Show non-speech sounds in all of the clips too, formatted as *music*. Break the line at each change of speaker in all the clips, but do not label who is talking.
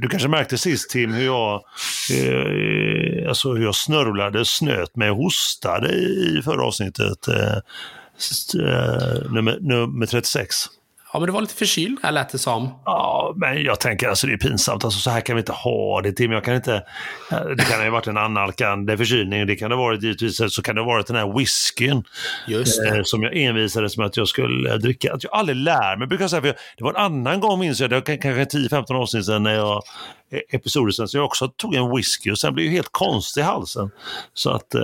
Du kanske märkte sist Tim hur jag, eh, alltså hur jag snörvlade, snöt mig och hostade i förra avsnittet. Eh, eh nummer, nummer 36.
Ja, men du var lite förkyld här lät det som.
Ja, men jag tänker alltså det är pinsamt. Alltså, så här kan vi inte ha det Tim. Jag kan inte... Det kan ha varit en annalkande förkylning. Det kan ha varit givetvis, så kan det ha varit den här whiskyn.
Just det.
Eh, som jag envisades med att jag skulle dricka. Att jag aldrig lär mig brukar jag säga. För det var en annan gång minns jag, det var kanske 10-15 år sedan när jag episoder sen, så jag också tog en whisky och sen blev jag helt konstig i halsen. Så att, eh,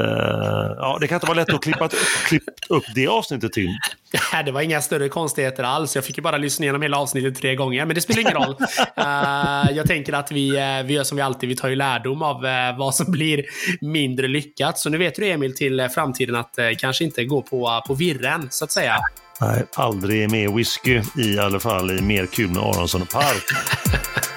ja, det kan inte vara lätt att klippa, klippa upp det avsnittet till. *laughs*
Det var inga större konstigheter alls. Jag fick ju bara lyssna igenom hela avsnittet tre gånger, men det spelar ingen roll. uh, *laughs* jag tänker att vi, uh, vi gör som vi alltid, vi tar ju lärdom av uh, vad som blir mindre lyckat. Så nu vet du Emil till framtiden att kanske inte gå på, på virren, så att säga.
Nej, aldrig mer whisky i alla fall i Mer kul med Aronsson och Park. *laughs*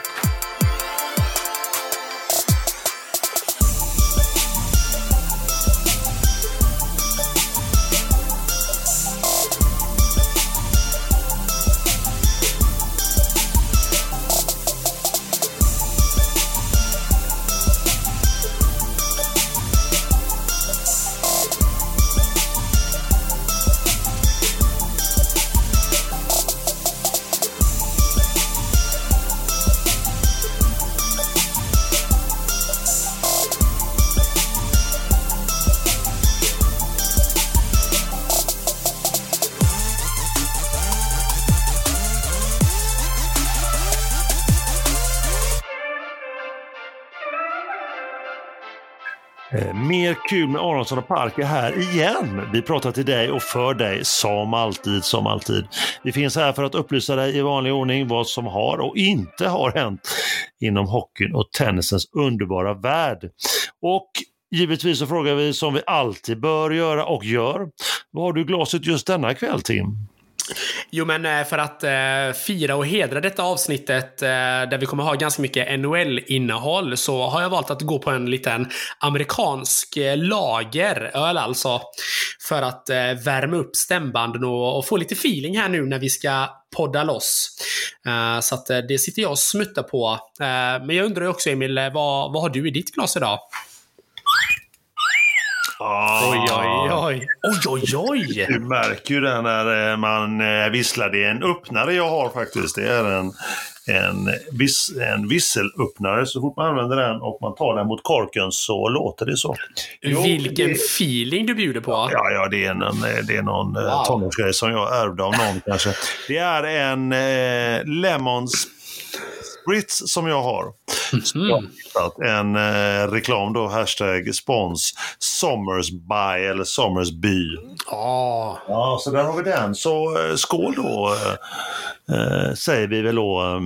Mer kul med Aronsson och Park är här igen. Vi pratar till dig och för dig som alltid, som alltid. Vi finns här för att upplysa dig i vanlig ordning vad som har och inte har hänt inom hockeyn och tennisens underbara värld. Och givetvis så frågar vi som vi alltid bör göra och gör. Vad har du i glaset just denna kväll Tim?
Jo, men eh, för att eh, fira och hedra detta avsnittet eh, där vi kommer ha ganska mycket NHL-innehåll så har jag valt att gå på en liten amerikansk eh, lageröl alltså. För att eh, värma upp stämbanden och, och, få lite feeling här nu när vi ska podda loss. Eh, så att eh, det sitter jag och smuttar på. men jag undrar också Emil, vad, vad har du i ditt glas idag?
Ah.
Oj, oj, oj. Oj, oj, oj.
Du märker ju det när eh, man eh, visslar. Det är en öppnare jag har faktiskt. Det är en, en, viss, en visselöppnare. Så fort man använder den och man tar den mot korken så låter det så.
Jo, Vilken det... feeling du bjuder på.
Ja, ja det är det är någon wow. tonårsgrej som jag ärvde av någon kanske. Det är en eh, Lemons Spritz som jag har. Mm. En eh, reklam då, hashtag spons, Sommersby eller Sommersby.
Oh.
Ja, så där har vi den. Så eh, skål då, eh, eh säger vi väl då.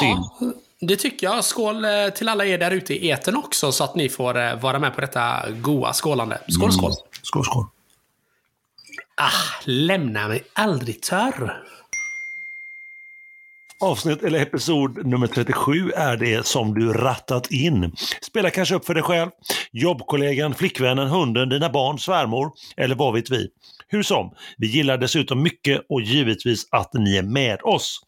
Tim. Ja. Det tycker jag. Skål eh, till alla er där ute i eten också så att ni får vara med på detta goa skålande. Skål, skål. Mm.
Skål, skål.
Ah, lämna mig aldrig törr.
Avsnitt eller episod nummer 37 är det som du rattat in. Spela kanske upp för dig själv, jobbkollegan, flickvännen, hunden, dina barn, svärmor eller vad vet vi. Hur som, vi gillar dessutom mycket och givetvis att ni är med oss.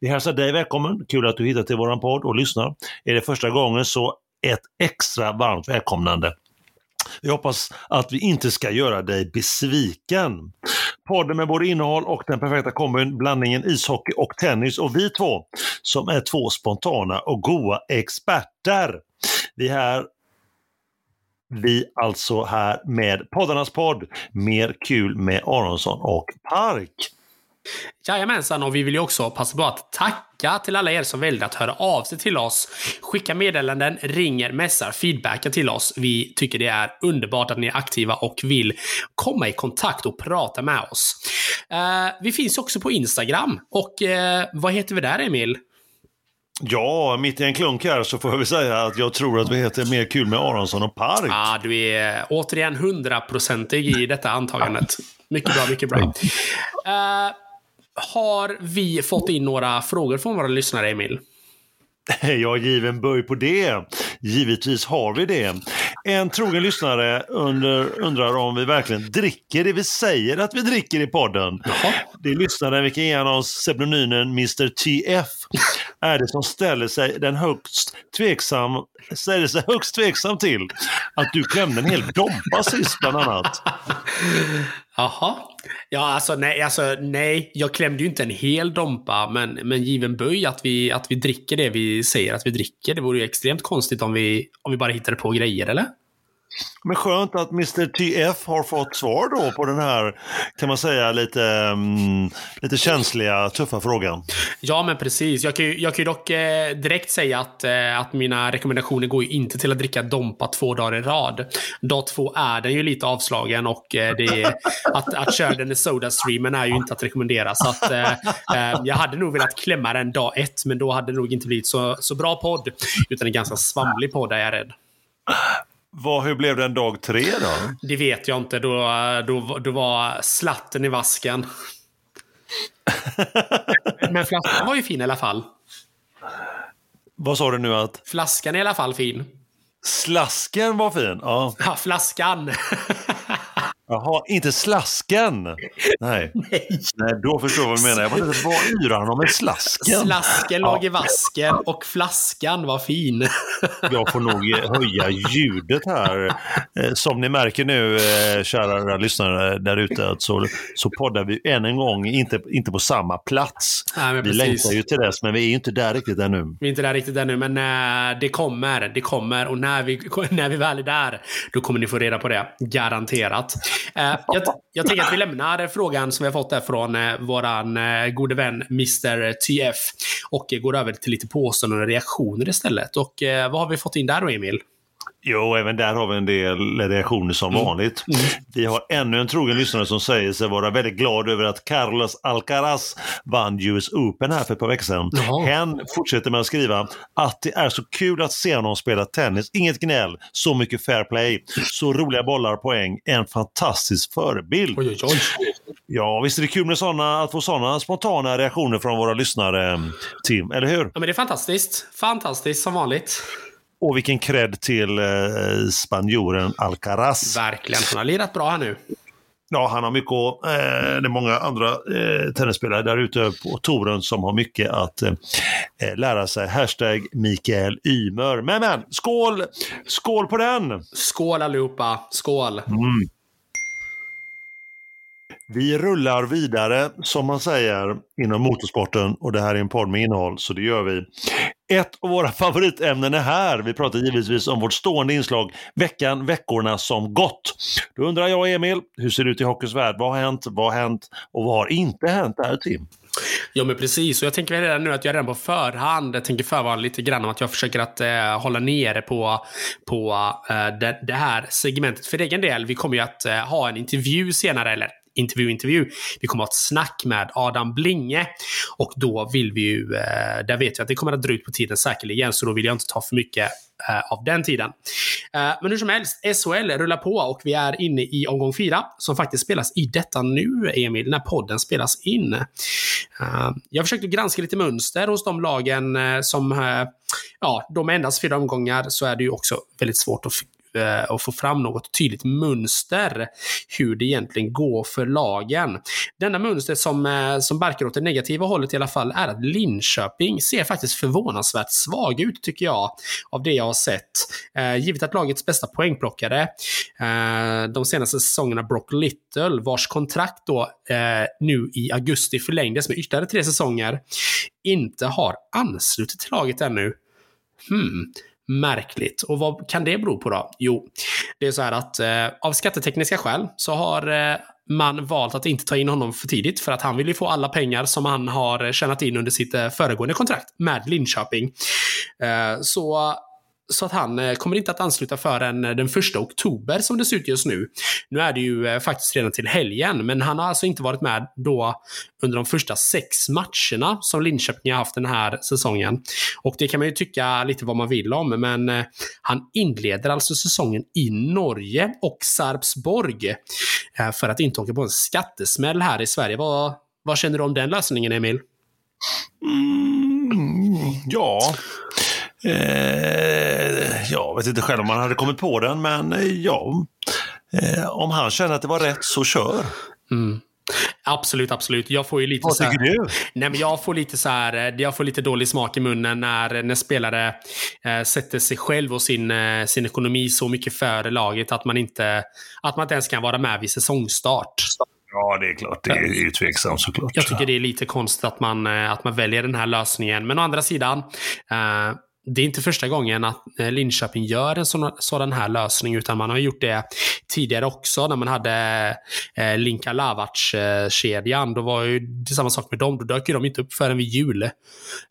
Vi hälsar dig välkommen, kul att du hittat till våran podd och lyssnar. Är det första gången så ett extra varmt välkomnande. Vi hoppas att vi inte ska göra dig besviken. Podden med både innehåll och den perfekta kombin, blandningen ishockey och tennis och vi två som är två spontana och goa experter. Vi är här vi alltså här med poddarnas podd Mer kul med Aronsson och Park.
Jajamensan, och vi vill ju också passa på att tacka till alla er som väljer att höra av sig till oss. Skicka meddelanden, ringer, messar, feedbackar till oss. Vi tycker det är underbart att ni är aktiva och vill komma i kontakt och prata med oss. Uh, vi finns också på Instagram. Och uh, vad heter vi där, Emil?
Ja, mitt i en klunk här så får jag väl säga att jag tror att vi heter Mer kul med Aronsson och Park.
Ja, ah, du är återigen hundraprocentig i detta antagandet. Mycket bra, mycket bra. Uh, har vi fått in några frågor från våra lyssnare, Emil? *laughs*
Ja, given böj på det. Givetvis har vi det. En trogen lyssnare under, undrar om vi verkligen dricker det vi säger att vi dricker i podden.
Jaha.
Det är lyssnaren vilken ger oss pseudonymen Mr TF är det som ställer sig den högst tveksam, ställer sig högst tveksam till att du klämde en hel dompa sist bland annat. *laughs*
Jaha. Ja, alltså nej, alltså nej, jag klämde ju inte en hel dompa, men, men given böj att vi, att vi dricker det vi säger att vi dricker. Det vore ju extremt konstigt om vi, om vi bara hittade på grejer, eller?
Men skönt att Mr TF har fått svar då på den här, kan man säga, lite, mm, lite känsliga, tuffa frågan.
Ja, men precis. Jag kan ju, jag kan ju dock eh, direkt säga att, eh, att mina rekommendationer går ju inte till att dricka Dompa två dagar i rad. Dag två är den ju lite avslagen och eh, det är, att, att köra den i Sodastreamen är ju inte att rekommendera. Så att, eh, eh, jag hade nog velat klämma den dag ett, men då hade det nog inte blivit så, så bra podd. Utan en ganska svamlig podd är jag rädd.
Vad, hur blev det en dag tre då?
Det vet jag inte. Då, då, då var slatten i vasken. *laughs* Men flaskan var ju fin i alla fall.
Vad sa du nu att?
Flaskan är i alla fall fin.
Slasken var fin? Ja.
Ja, flaskan. *laughs*
Jaha, inte slasken? *laughs* Nej. Nej, då förstår jag vad du menar. Jag bara, vad yrar han om med slasken?
Slasken låg i vasken och flaskan var fin. *laughs*
Jag får nog höja ljudet här. Eh, Som ni märker nu, eh, kära lyssnare där ute, så, så poddar vi än en gång, inte, inte på samma plats.
Nej,
Vi
precis.
längtar ju till dess, men vi är ju inte där riktigt ännu.
Vi är inte där riktigt ännu, men eh, det kommer. Det kommer. Och när vi, *laughs* när vi väl är där, då kommer ni få reda på det. Garanterat. Eh, *laughs* jag, jag tänker att vi lämnar frågan som vi har fått där från eh, våran eh, gode vän Mr TF och går över till lite påståenden och reaktioner istället. Och vad har vi fått in där då, Emil?
Jo, även där har vi en del reaktioner som
Mm.
vanligt. Vi har ännu en trogen lyssnare som säger sig vara väldigt glad över att Carlos Alcaraz vann US Open här för ett par veckor sedan.
Jaha.
Hen fortsätter med att skriva att det är så kul att se honom spela tennis. Inget gnäll, så mycket fair play, så roliga bollar, poäng. En fantastisk förebild.
Oj, oj, oj.
Ja, visst är det kul med såna, att få sådana spontana reaktioner från våra lyssnare, Tim, eller hur?
Ja, men det är fantastiskt. Fantastiskt som vanligt.
Och vilken cred till eh, spanjoren Alcaraz.
Verkligen. Han har lirat bra här nu.
Ja, han har mycket att, eh, det är många andra eh, tennisspelare där ute på touren som har mycket att eh, eh, lära sig. Hashtag Mikael Ymer. Men men, skål! Skål på den!
Skål allihopa. Skål.
Vi rullar vidare, som man säger, inom motorsporten och det här är en podd med innehåll, så det gör vi. Ett av våra *laughs* favoritämnen är här. Vi pratar givetvis om vårt stående inslag Veckan, veckorna som gått. Då undrar jag, Emil, hur ser det ut i hockeyns värld? Vad har hänt? Vad har hänt? Och vad har inte hänt där, Tim?
Ja, men precis. Och jag tänker redan nu att jag redan på förhand jag tänker förvarna lite grann om att jag försöker att eh, hålla nere på, på eh, det, det här segmentet. För egen del, vi kommer ju att eh, ha en intervju senare, eller intervju, intervju. Vi kommer att ha ett snack med Adam Blinge. Och då vill vi ju, eh, där vet jag att det kommer att dra ut på tiden säkerligen, så då vill jag inte ta för mycket eh, av den tiden. Eh, men hur som helst, SHL rullar på och vi är inne i omgång fyra som faktiskt spelas i detta nu, Emil, när podden spelas in. Jag försökte granska lite mönster hos de lagen som, ja, de endast fyra omgångar så är det ju också väldigt svårt att Eh, och eh, få fram något tydligt mönster hur det egentligen går för lagen. Denna mönster som, eh, som barkar åt det negativa hållet i alla fall är att Linköping ser faktiskt förvånansvärt svag ut tycker jag av det jag har sett. Eh, givet att lagets bästa poängplockare eh, de senaste säsongerna Brock Little vars kontrakt då eh, nu i augusti förlängdes med ytterligare tre säsonger inte har anslutit till laget ännu. Hmm, märkligt. Och vad kan det bero på då? Jo, det är så här att eh, av skattetekniska skäl så har eh, man valt att inte ta in honom för tidigt för att han vill ju få alla pengar som han har tjänat in under sitt eh, föregående kontrakt med Linköping. Eh, så så att han eh, kommer inte att ansluta förrän eh, den första oktober som det ser ut just nu. Nu är det ju eh, faktiskt redan till helgen, men han har alltså inte varit med då under de första sex matcherna som Linköping har haft den här säsongen. Och det kan man ju tycka lite vad man vill om, men han inleder alltså säsongen i Norge och Sarpsborg för att inte åka på en skattesmäll här i Sverige. Vad, vad känner du om den lösningen, Emil?
Mm, ja, Eh, jag vet inte själv om man hade kommit på den, men eh, ja. Eh, om han känner att det var rätt, så kör.
Mm. Absolut, absolut. Jag får ju lite
Vad
så här,
tycker du?
Nej, men jag får lite så här, eh, jag får lite dålig smak i munnen när, när spelare eh, sätter sig själv och sin, eh, sin ekonomi så mycket före laget att man inte, att man inte ens kan vara med vid säsongstart.
Ja, det är klart. Det är ju tveksamt såklart.
Jag tycker det är lite konstigt att man, eh, att man väljer den här lösningen. Men å andra sidan, eh, det är inte första gången att eh, Linköping gör en sån, sådan här lösning, utan man har gjort det tidigare också när man hade eh, Linka Lavac-kedjan. Då var ju det samma sak med dem. Då dök ju de inte upp förrän vid jul.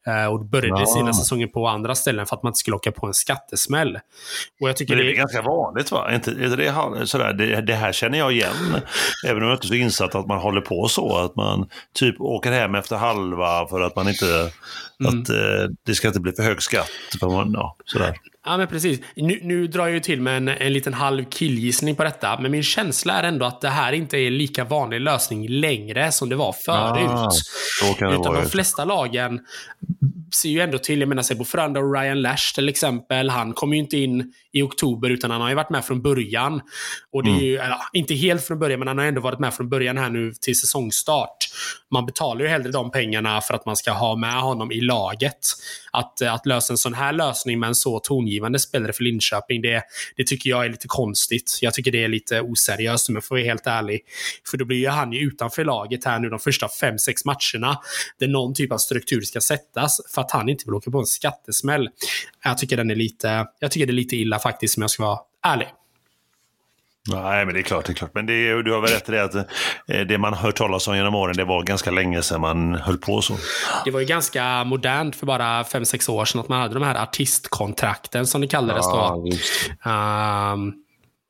Eh, och började
Ja.
sina säsonger på andra ställen för att man inte skulle åka på en skattesmäll. Och jag tycker
Men det är
det,
ganska vanligt va? Inte, är det, sådär, det, det här känner jag igen. Även om jag inte är så insatt att man håller på så. Att man typ åker hem efter halva för att man inte...
Mm.
Att eh, det ska inte bli för hög skatt. På, ja, sådär.
Ja, men precis. Nu, nu drar jag ju till med en, en liten halv killgissning på detta, men min känsla är ändå att det här inte är lika vanlig lösning längre som det var förut.
Ah, det
Utan
vara.
de flesta lagen ser ju ändå till, jag menar Sebo Franda och Ryan Lash till exempel, han kom ju inte in i oktober utan han har ju varit med från början. Och det är ju, eller, inte helt från början, men han har ändå varit med från början här nu till säsongstart. Man betalar ju hellre de pengarna för att man ska ha med honom i laget. Att, eh, att lösa en sån här lösning med en så tongivande spelare för Linköping, det, det tycker jag är lite konstigt. Jag tycker det är lite oseriöst om jag får vara helt ärlig. För då blir ju han ju utanför laget här nu de första fem sex matcherna. Där någon typ av struktur ska sättas för att han inte vill åka på en skattesmäll. Jag tycker, den är lite, jag tycker det är lite illa faktiskt om jag ska vara ärlig.
Nej, men det är klart. Det är klart. Men det du har väl rätt i det att eh, det man hört talas om genom åren, det var ganska länge sedan man höll på så.
Det var ju ganska modernt för bara fem sex år sedan att man hade de här artistkontrakten som det kallades då.
just det.
Ehm,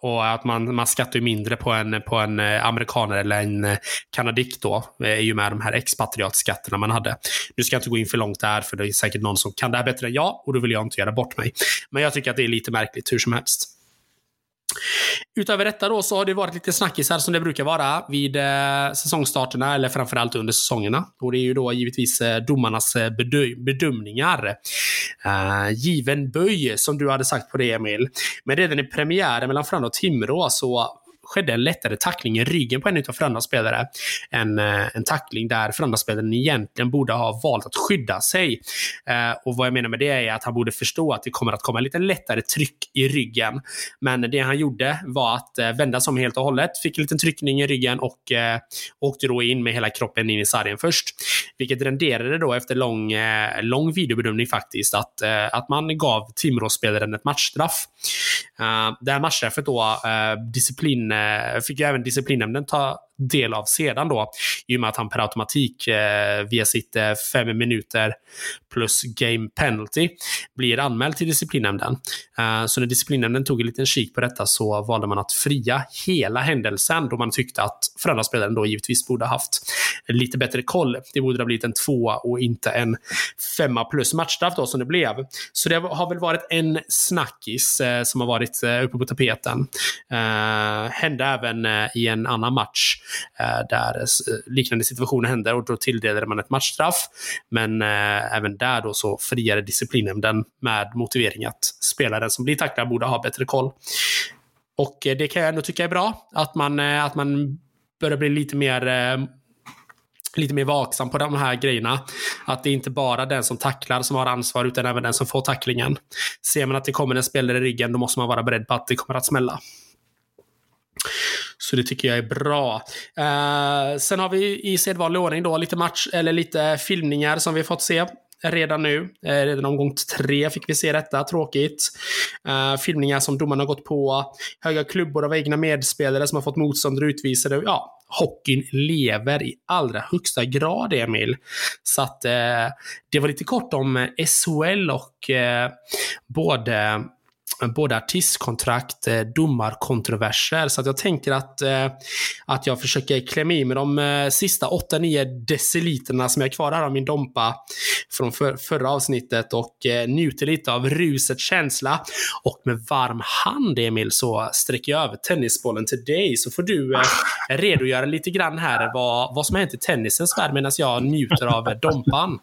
och att man, man skattar ju mindre på en, på en eh, amerikaner eller en eh, kanadick då, i och med de här expatriatskatterna man hade. Nu ska jag inte gå in för långt där, för det är säkert någon som kan det här bättre än jag, och då vill jag inte göra bort mig. Men jag tycker att det är lite märkligt hur som helst. Utöver detta då så har det varit lite snackisar som det brukar vara vid eh, säsongstarterna eller framförallt under säsongerna. Och det är ju då givetvis eh, domarnas eh, bedö- bedömningar. Eh, given böj som du hade sagt på det Emil. Men redan i premiären mellan Frölunda och Timrå så skedde en lättare tackling i ryggen på en av Frölundas spelare. En, eh, en tackling där Frölundaspelaren egentligen borde ha valt att skydda sig. Eh, och vad jag menar med det är att han borde förstå att det kommer att komma lite lättare tryck i ryggen. Men det han gjorde var att eh, vända sig om helt och hållet, fick en liten tryckning i ryggen och eh, åkte då in med hela kroppen in i sargen först. Vilket renderade då efter lång, eh, lång videobedömning faktiskt att, eh, att man gav Timrå-spelaren ett matchstraff. Eh, uh, det här matchstraffet då, uh, disciplin, uh, fick ju även disciplinnämnden ta del av sedan då, i och med att han per automatik eh, via sitt eh, fem minuter plus game penalty blir anmäld till disciplinnämnden. Eh, så när disciplinnämnden tog en liten kik på detta så valde man att fria hela händelsen då man tyckte att förhandlarspelaren då givetvis borde ha haft lite bättre koll. Det borde ha blivit en tvåa och inte en femma plus matchstraff då som det blev. Så det har väl varit en snackis eh, som har varit eh, uppe på tapeten. Eh, hände även eh, i en annan match Eh, där eh, liknande situationer hände och då tilldelade man ett matchstraff. Men eh, även där då så friade disciplinnämnden med motivering att spelaren som blir tacklad borde ha bättre koll. Och eh, det kan jag ändå tycka är bra. Att man, eh, att man börjar bli lite mer eh, lite mer vaksam på de här grejerna. Att det är inte bara den som tacklar som har ansvar, utan även den som får tacklingen. Ser man att det kommer en spelare i ryggen, då måste man vara beredd på att det kommer att smälla. Så det tycker jag är bra. Eh, sen har vi i sedvanlig ordning då lite match, eller lite filmningar som vi fått se redan nu. Eh, redan omgång tre fick vi se detta, tråkigt. Eh, filmningar som domarna har gått på. Höga klubbor av egna medspelare som har fått motståndare utvisade. Ja, hockeyn lever i allra högsta grad, Emil. Så att eh, det var lite kort om SHL och eh, både Eh, både artistkontrakt, eh, domarkontroverser. Så att jag tänker att, eh, att jag försöker klämma i med de sista 8-9 deciliterna som jag har kvar här av min dompa från för, förra avsnittet och njuter lite av rusets känsla. Och med varm hand, Emil, så sträcker jag över tennisbollen till dig. Så får du redogöra lite grann här vad, vad som har hänt i tennisens värld medan jag njuter av dompan.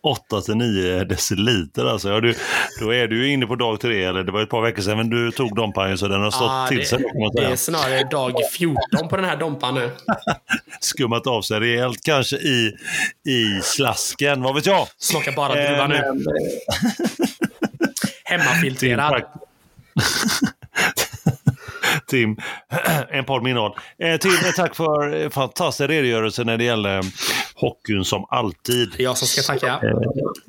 8 till 9 deciliter alltså. Ja, du, då är du inne på dag tre, eller det var ett par veckor sedan men du tog Dompan så den har stått
Ja,
till
det,
sig.
det är snarare dag 14 på den här Dompan nu. *laughs*
Skummat av sig rejält kanske i, i slasken, vad vet jag?
Smakar bara druva
Eh,
nu.
men-
Hemmafiltrerad. *laughs*
Tim, en podd med innehåll. Eh, Tim, eh, tack för eh, fantastisk redogörelse när det gäller hockeyn som alltid.
Jag som ska tacka.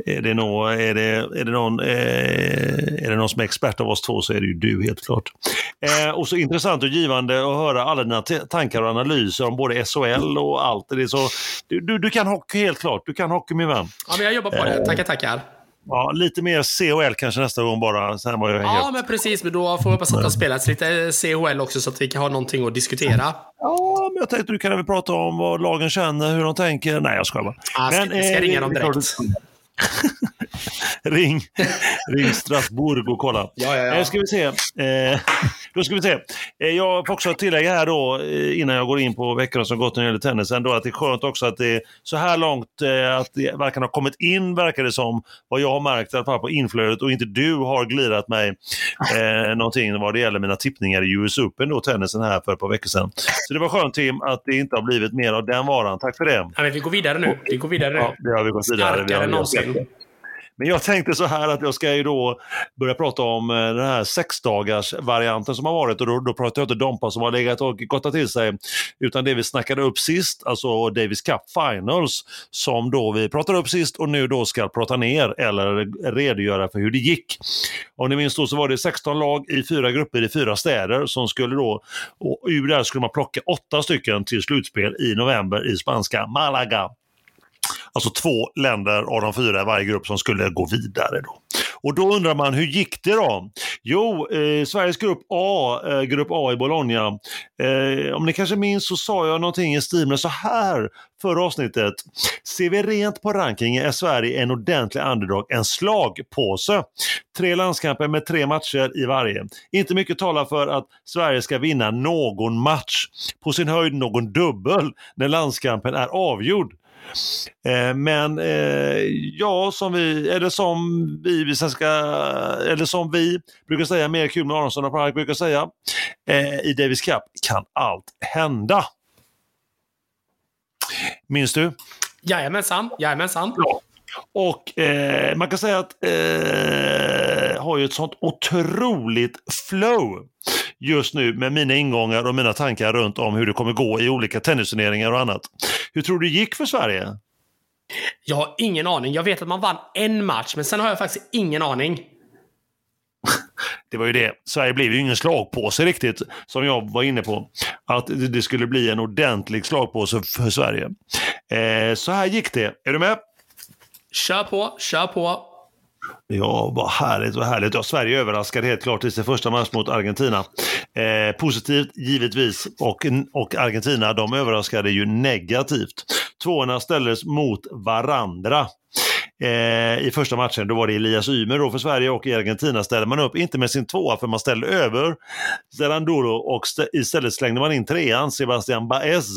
Är det, nå, är, det, är, det någon, eh, är det någon som är expert av oss två så är det ju du helt klart. Eh, och så intressant och givande att höra alla dina tankar och analyser om både SHL och allt. Det är så, du, du, du kan hockey helt klart, du kan hockey min vän.
Ja, men jag jobbar på det. Tackar, tackar.
Ja, lite mer CHL kanske nästa gång bara, sen var jag helt
Ja, men precis. Men då får vi hoppas att det har spelats lite CHL också så att vi kan ha någonting att diskutera.
Ja, men jag tänkte du kan väl prata om vad lagen känner, hur de tänker. Nej, jag skojar bara.
Ja, ska-
Men,
ska
eh,
ringa dem direkt. *laughs*
ring, ring Strasbourg och kolla.
Ja, ja, ja.
Eh, ska vi se. Eh, då ska vi se. Eh, jag får också tillägga här då, eh, innan jag går in på veckorna som gått när det gäller tennisen, då, att det är skönt också att det är så här långt eh, att det verkar ha kommit in, verkar det som, vad jag har märkt i alla fall på inflödet och inte du har glirat mig eh, någonting vad det gäller mina tippningar i US Open, då, tennisen här för ett par veckor sedan. Så det var skönt Tim att det inte har blivit mer av den varan. Tack för det.
Ja, vi går vidare nu. Vi går vidare nu.
Ja, det har vi gått vidare. Vi har-
Starkare
vi
än någonsin
men jag tänkte så här att jag ska ju då börja prata om eh, den här sexdagars varianten som har varit och då, då pratar jag inte Dompa som har legat och gottat till sig utan det vi snackade upp sist, alltså Davis Cup Finals som då vi pratade upp sist och nu då ska prata ner eller redogöra för hur det gick. Om ni minns då så var det 16 lag i fyra grupper i fyra städer som skulle då, och ur där skulle man plocka åtta stycken till slutspel i november i spanska Malaga. Alltså två länder av de fyra i varje grupp som skulle gå vidare. Då. Och då undrar man, hur gick det då? Jo, eh, Sveriges grupp A, eh, grupp A i Bologna. Eh, om ni kanske minns så sa jag någonting i stil med så här förra avsnittet. Ser vi rent på rankingen är Sverige en ordentlig underdog, en slagpåse. Tre landskamper med tre matcher i varje. Inte mycket talar för att Sverige ska vinna någon match. På sin höjd någon dubbel när landskampen är avgjord. Eh, Men eh, ja, som vi, eller som vi, vi ska, eller som vi brukar säga, mer kul med Aronsson och Park brukar säga, eh, i Davis Cup kan allt hända. Minns du?
Jajamensan, jajamensan.
Ja. Och eh, man kan säga att eh, har ju ett sånt otroligt flow just nu med mina ingångar och mina tankar runt om hur det kommer gå i olika tennisturneringar och annat. Hur tror du det gick för Sverige?
Jag har ingen aning. Jag vet att man vann en match, men sen har jag faktiskt ingen aning. *laughs*
Det var ju det. Sverige blev ju ingen slagpåse riktigt, som jag var inne på. Att det skulle bli en ordentlig slagpåse för Sverige. Eh, så här gick det. Är du med?
Kör på, kör på.
Ja, vad härligt, vad härligt. Ja, Sverige överraskade helt klart i sin första match mot Argentina. Eh, positivt givetvis och, och Argentina de överraskade ju negativt. Tvåorna ställdes mot varandra. Eh, I första matchen då var det Elias Ymer då för Sverige och i Argentina ställde man upp, inte med sin tvåa för man ställde över Zerandolo och st- istället slängde man in trean Sebastian Baez.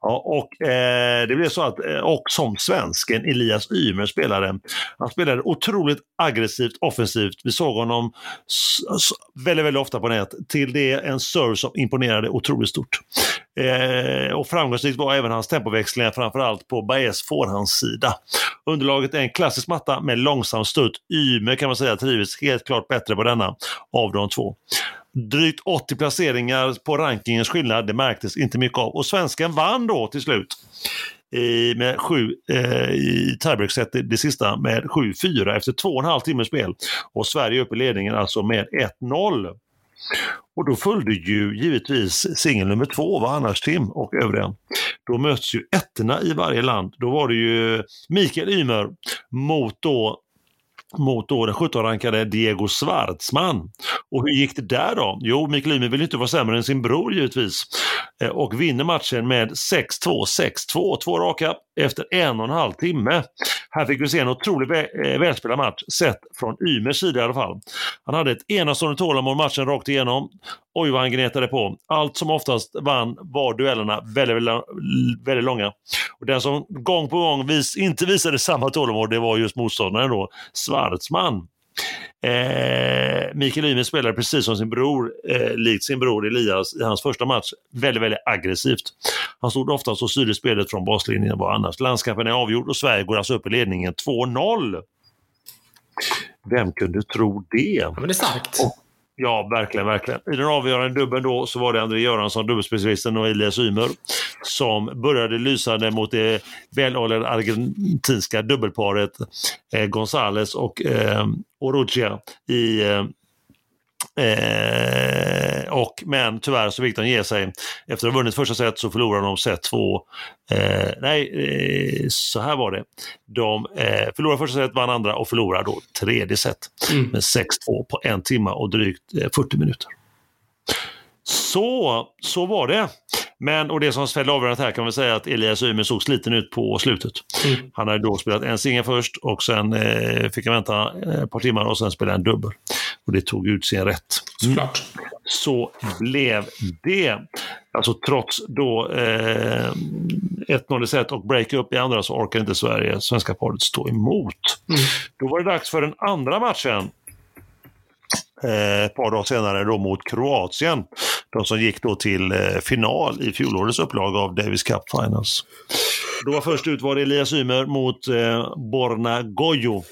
Ja, och eh, det blev så att, eh, och som svensken Elias Ymer spelade, han spelade otroligt aggressivt, offensivt. Vi såg honom väldigt, väldigt ofta på nät. Till det en serve som imponerade otroligt stort. Eh, och framgångsrikt var även hans tempoväxlingar, framförallt på Baez sida. Underlaget är en klassisk matta med långsam stutt. Ymer kan man säga trivs helt klart bättre på denna av de två. Drygt 80 placeringar på rankingens skillnad, det märktes inte mycket av. Och svensken vann då till slut i, med sju, eh, i tiebreak-set det, det sista med 7-4 efter två och en halv timmes spel. Och Sverige upp i ledningen alltså med 1-0. Och då följde ju givetvis singel nummer två, vad annars Tim och övriga. Då möts ju ettorna i varje land. Då var det ju Mikael Ymer mot då mot då den 17-rankade Diego Schwartzman. Och hur gick det där då? Jo, Mikael Ymer vill inte vara sämre än sin bror givetvis. Eh, och vinner matchen med 6-2, 6-2, två raka efter en och en halv timme. Här fick vi se en otroligt vä eh, välspelad match, sett från Ymers sida i alla fall. Han hade ett enastående tålamod matchen rakt igenom. Oj vad han gnetade på. Allt som oftast vann var duellerna väldigt, väldigt, väldigt långa. Och den som gång på gång vis, inte visade samma tålamod, det var just motståndaren då, Schwartzman. Eh, Mikael Ymer spelade precis som sin bror, eh, likt sin bror Elias i hans första match, väldigt, väldigt aggressivt. Han stod oftast och styrde spelet från baslinjen var annars. Landskampen är avgjord och Sverige går alltså upp i ledningen 2-0. Vem kunde tro det? Ja,
men det är starkt. Och,
Ja, verkligen, verkligen. I den avgörande dubben då så var det André Göransson, dubbelspecialisten och Elias Ymer som började lysande mot det välhållande argentinska dubbelparet eh, Gonzales och eh, Orogia i eh, Eh, och, men tyvärr så fick de ge sig. Efter att ha vunnit första set så förlorade de set två. Eh, nej, eh, så här var det. De eh, förlorade första set, vann andra och förlorade då tredje set mm. med 6-2 på en timme och drygt 40 eh, minuter. Så, så var det. Men, och det som fällde avgörandet här kan man säga att Elias Ymer såg sliten ut på slutet. Mm. Han hade då spelat en singel först och sen eh, fick han vänta eh, ett par timmar och sen spela en dubbel. Och det tog ut sin rätt.
Mm.
Så blev det. Alltså trots då eh, 1-0 i set och break-up i andra så orkar inte Sverige, svenska paret, stå emot. Mm. Då var det dags för den andra matchen Eh, ett par dagar senare då mot Kroatien. De som gick då till eh, final i fjolårets upplaga av Davis Cup Finals. Då var först ut var det Elias Ymer mot eh, Borna Gojo.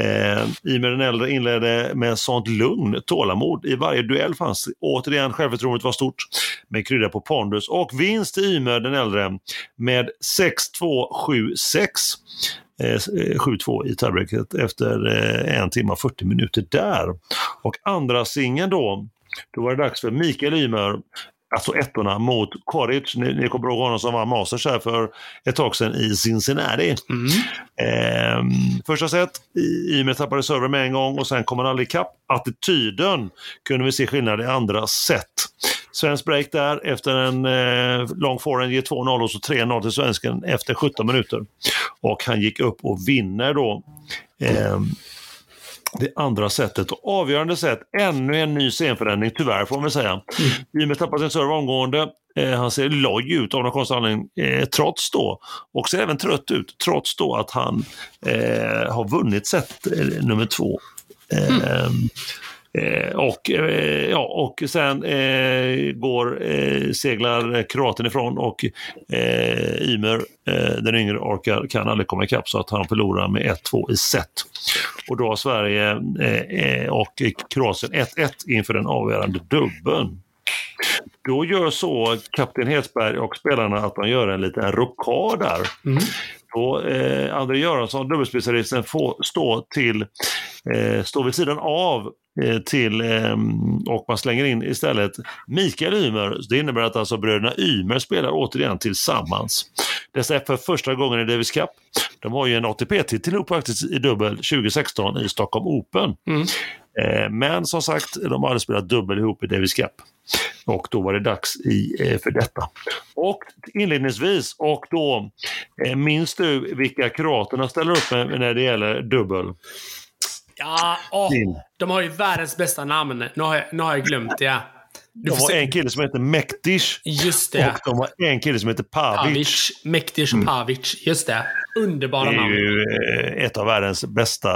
Eh, Ymer den äldre inledde med sånt lugn, tålamod. I varje duell fanns återigen självförtroendet var stort, med krydda på pondus och vinst till Ymer den äldre med 6-2, 7-6. 7-2 i tiebreaket efter eh, en timme och 40 minuter där. Och andra singeln då, då var det dags för Mikael Ymer, alltså ettorna mot Koric. Ni, ni kommer ihåg honom som var Masters här för ett tag sedan i Cincinnati. Mm. Eh, första set, Ymer tappade server med en gång och sen kom han aldrig ikapp. Attityden kunde vi se skillnad i andra set. Svensk break där efter en eh, lång forehand ger 2-0 och så 3-0 till svensken efter 17 minuter. Och han gick upp och vinner då eh, det andra sättet. Och avgörande sätt, ännu en ny scenförändring tyvärr får man väl säga. Mm. Ymer tappar sin serve omgående. Eh, han ser loj ut av någon konstig anledning, eh, trots då, och ser även trött ut, trots då att han eh, har vunnit set eh, nummer två. Mm. Eh, och, eh, ja, och sen eh, går, eh, seglar kroaten ifrån och eh, Ymer, eh, den yngre, orkar, kan aldrig komma ikapp så att han förlorar med 1-2 i set. Och då har Sverige eh, eh, och Kroatien 1-1 inför den avgörande dubbeln. Då gör så kapten Hetsberg och spelarna att de gör en liten rokad där. Mm. Då eh, André Göransson, dubbelspecialisten, får stå, till, eh, stå vid sidan av Eh, till, ehm, och man slänger in istället Mikael Ymer. Det innebär att alltså bröderna Ymer spelar återigen tillsammans. Dessa är för första gången i Davis Cup. De har ju en ATP-titel ihop faktiskt i dubbel 2016 i Stockholm Open. Mm. Eh, men som sagt, de har aldrig spelat dubbel ihop i Davis Cup. Och då var det dags i, eh, för detta. Och inledningsvis, och då minns du vilka kroaterna ställer upp med när det gäller dubbel?
Ja, åh, de har ju världens bästa namn. Nu har jag, nu har jag glömt det.
De har en kille som heter Mektish.
Just det.
Och de har en kille som heter Pavic. Pavic.
Mektish och. Pavic. Just det. Underbara namn.
Det är ju eh, ett av världens bästa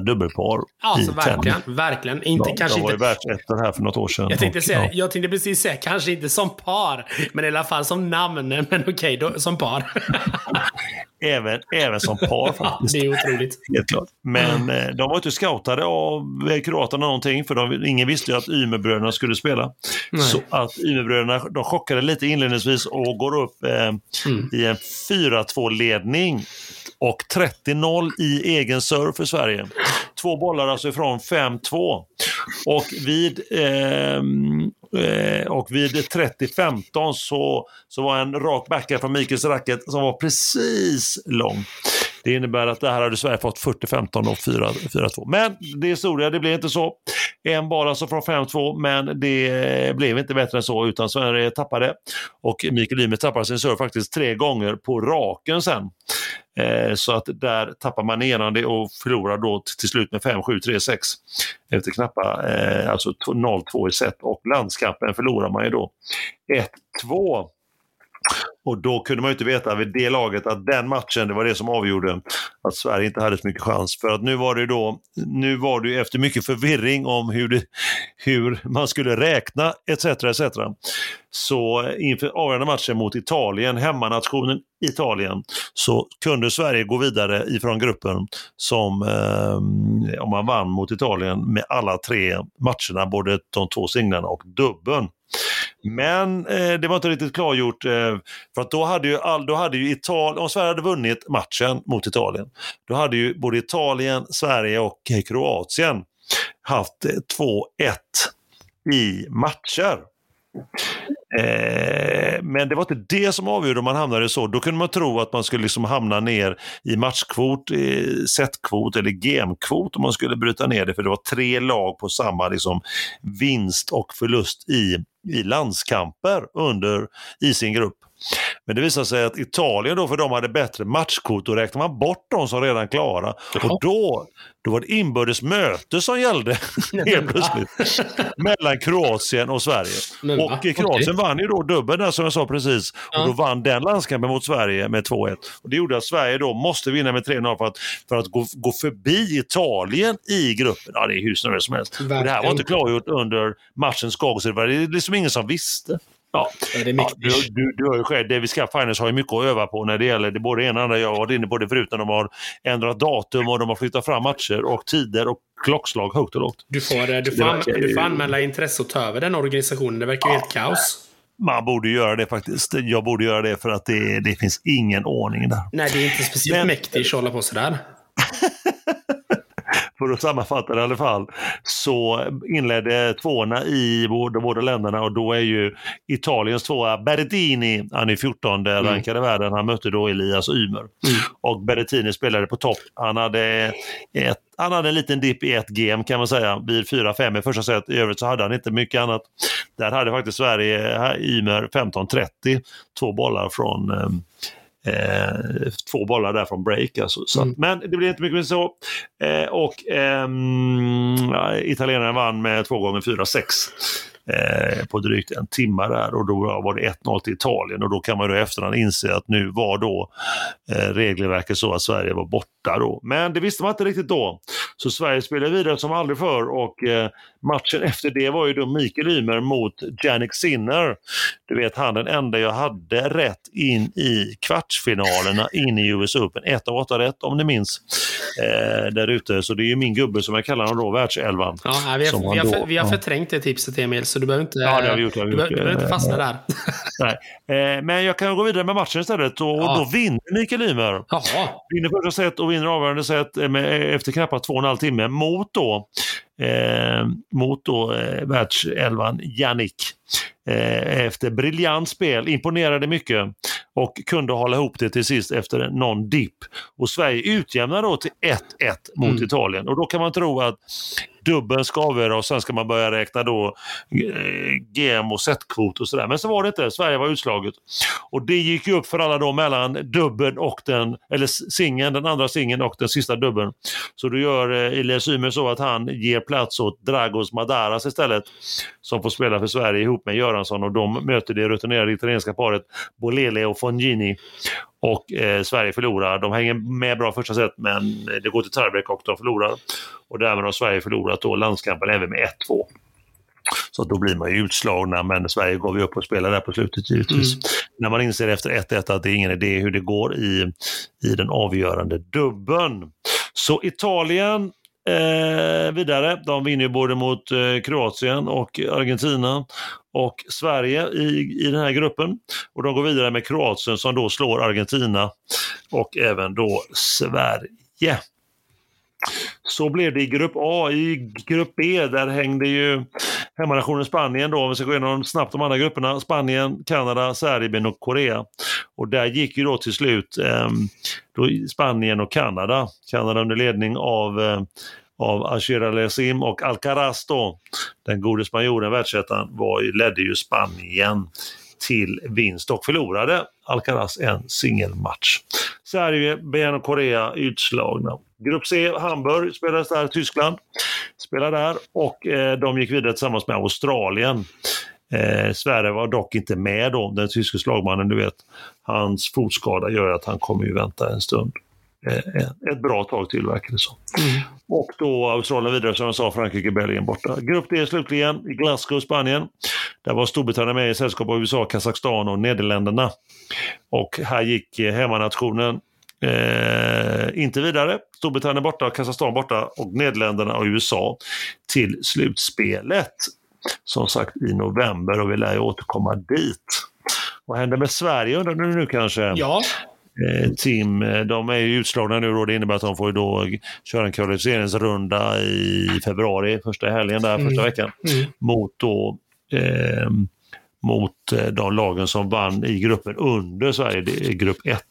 dubbelpar
Alltså verkligen. Tennis. Verkligen. Inte,
de,
kanske
de var
inte...
ju världsettor här för något år sedan.
Jag tänkte, säga, ja. jag tänkte precis säga, kanske inte som par, men i alla fall som namn. Men okej, okay, som par. *laughs*
Även, även som par faktiskt.
det är otroligt.
Helt klart. Men mm. de var inte scoutade av kroaterna någonting, för de, ingen visste ju att Ymerbröderna skulle spela. Nej. Så att Ymerbröderna de chockade lite inledningsvis och går upp eh, mm. i en 4-2-ledning och 30-0 i egen serve för Sverige. Två bollar alltså ifrån 5-2. Och vid, ehm, eh, och vid 30-15 så, så var en rak backhand från Mikaels racket som var precis lång. Det innebär att det här hade Sverige fått 40-15 och 4-2. Men det är historia, det blev inte så. En bara så från 5-2, men det blev inte bättre än så utan Sverige tappade. Och Mikael Ymer tappade sin serve faktiskt tre gånger på raken sen. Eh, så att där tappar man igenom det och förlorar då till slut med 5-7, 3-6 efter knappa eh, alltså 0-2 i set och landskampen förlorar man ju då 1-2. Och då kunde man ju inte veta vid det laget att den matchen, det var det som avgjorde att Sverige inte hade så mycket chans. För att nu var det då, nu var det efter mycket förvirring om hur, det, hur man skulle räkna etc. etc. Så inför avgörande matchen mot Italien, hemmanationen Italien, så kunde Sverige gå vidare ifrån gruppen som eh, om man vann mot Italien med alla tre matcherna, både de två singlarna och dubbeln. Men eh, det var inte riktigt klargjort eh, för att då hade ju, all, då hade ju Italien, om Sverige hade vunnit matchen mot Italien, då hade ju både Italien, Sverige och Kroatien haft eh, 2-1 i matcher. Eh, men det var inte det som avgjorde om man hamnade så. Då kunde man tro att man skulle liksom hamna ner i matchkvot, eh, i setkvot eller gemkvot om man skulle bryta ner det. För det var tre lag på samma liksom, vinst och förlust i, i landskamper under, i sin grupp. Men det visade sig att Italien då, för de hade bättre matchkort, då räknade man bort de som redan klara. Och då, då var det inbördes möte som gällde *laughs* helt plötsligt. *laughs* mellan Kroatien och Sverige. Men, och Kroatien okay. vann ju då dubbeln där som jag sa precis. Ja. Och då vann den landskampen mot Sverige med 2-1. Och det gjorde att Sverige då måste vinna med 3-0 för att, för att gå, gå förbi Italien i gruppen. Ja, det är hur snurrigt som helst. Och det här var inte klargjort under matchens gång, så det var liksom ingen som visste. Ja, det är ja, du, du, du har ju själv, Davis Cup Finals har ju mycket att öva på när det gäller det både ena och andra. Jag har varit inne på det förut när de har ändrat datum och de har flyttat fram matcher och tider och klockslag högt och lågt.
Du får, eh, du får, verkar, du får anmäla intresse och ta över den organisationen. Det verkar ju ja, helt kaos.
Man borde göra det faktiskt. Jag borde göra det för att det, det finns ingen ordning där.
Nej, det är inte speciellt Men... mäktigt att hålla på sådär. *laughs*
för att sammanfatta det i alla fall, så inledde tvåorna i de båda länderna och då är ju Italiens tvåa Berrettini, han är 14 mm. rankad i världen, han mötte då Elias Ymer. Mm. Och Berrettini spelade på topp. Han hade, ett, han hade en liten dipp i ett game kan man säga, vid 4-5 i första set. I övrigt så hade han inte mycket annat. Där hade faktiskt Sverige Ymer 15-30, två bollar från um, Eh, två bollar där från break. Alltså. Så, mm. Men det blir inte mycket mer så. Eh, och ehm, italienarna vann med två gånger 4-6 eh, på drygt en timme där och då var det 1-0 till Italien och då kan man då i efterhand inse att nu var då eh, regelverket så att Sverige var borta då. Men det visste man inte riktigt då. Så Sverige spelade vidare som aldrig förr och eh, matchen efter det var ju då Mikael Ymer mot Jannik Sinner. Du vet han den enda jag hade rätt in i kvartsfinalerna in i US Open. Ett av åtta rätt om ni minns eh, där ute. Så det är ju min gubbe som jag kallar honom då, världselvan.
Ja, vi har, vi har, för, vi har förträngt det tipset Emil, så du behöver inte, ja, det har vi gjort, har vi gjort. Du, behöver inte fastna där.
Nej. Eh, men jag kan gå vidare med matchen istället och, ja. då vinner Mikael Ymer. Vinner första set och vinner avgörande set med, efter knappt två och en halv timme mot då eh, mot då eh, världselvan Jannik. Eh, efter briljant spel, imponerade mycket och kunde hålla ihop det till sist efter någon dipp. Och Sverige utjämnar då till 1-1 mot mm. Italien och då kan man tro att dubben ska avgöra och sen ska man börja räkna då eh, GM och setkvot och sådär. Men så var det inte, Sverige var utslaget. Och det gick ju upp för alla då mellan dubben och den, eller singeln, den andra singeln och den sista dubben. Så då gör eh, Elias Ymer så att han ger plats åt Dragos Madaras istället, som får spela för Sverige ihop med Göransson och de möter det rutinerade italienska paret Bolele och Fongini. Och eh, Sverige förlorar. De hänger med bra första set men det går till tiebreak och de förlorar. Och därmed har Sverige förlorat då landskampen även med 1-2. Så då blir man ju utslagna, men Sverige gav ju upp och spelade där på slutet givetvis. Mm. När man inser efter 1-1 att det är ingen idé hur det går i, i den avgörande dubben. Så Italien eh, vidare. De vinner ju både mot eh, Kroatien och Argentina och Sverige i, i den här gruppen. Och de går vidare med Kroatien som då slår Argentina och även då Sverige. Så blev det i grupp A. I grupp B där hängde ju hemmanationen Spanien då, om vi ska gå igenom snabbt de andra grupperna. Spanien, Kanada, Serbien och Korea. Och där gick ju då till slut eh, då Spanien och Kanada. Kanada under ledning av, eh, av Ashir Alessim och Alcaraz då, den gode spanjoren, världsettan, var, ledde ju Spanien till vinst och förlorade Alcaraz en singelmatch. Sverige, Ben och Korea utslagna. Grupp C, Hamburg spelades där, Tyskland spelade där och eh, de gick vidare tillsammans med Australien. Eh, Sverige var dock inte med då, den tyske slagmannen, du vet. Hans fotskada gör att han kommer ju vänta en stund. Eh, ett bra tag till verkar det som. Mm. Och då Australien vidare som jag sa, Frankrike, Belgien borta. Grupp D slutligen, i Glasgow, Spanien. Där var Storbritannien med i sällskap av USA, Kazakstan och Nederländerna. Och här gick eh, hemmanationen eh, inte vidare. Storbritannien borta, Kazakstan borta och Nederländerna och USA till slutspelet. Som sagt i november och vi lär ju återkomma dit. Vad händer med Sverige undrar du nu kanske?
Ja.
Eh, Tim, eh, de är ju utslagna nu och det innebär att de får då köra en kvalificeringsrunda i februari, första helgen där, första mm. veckan, mm. mot då eh, mot eh, de lagen som vann i gruppen under Sverige, det är grupp 1.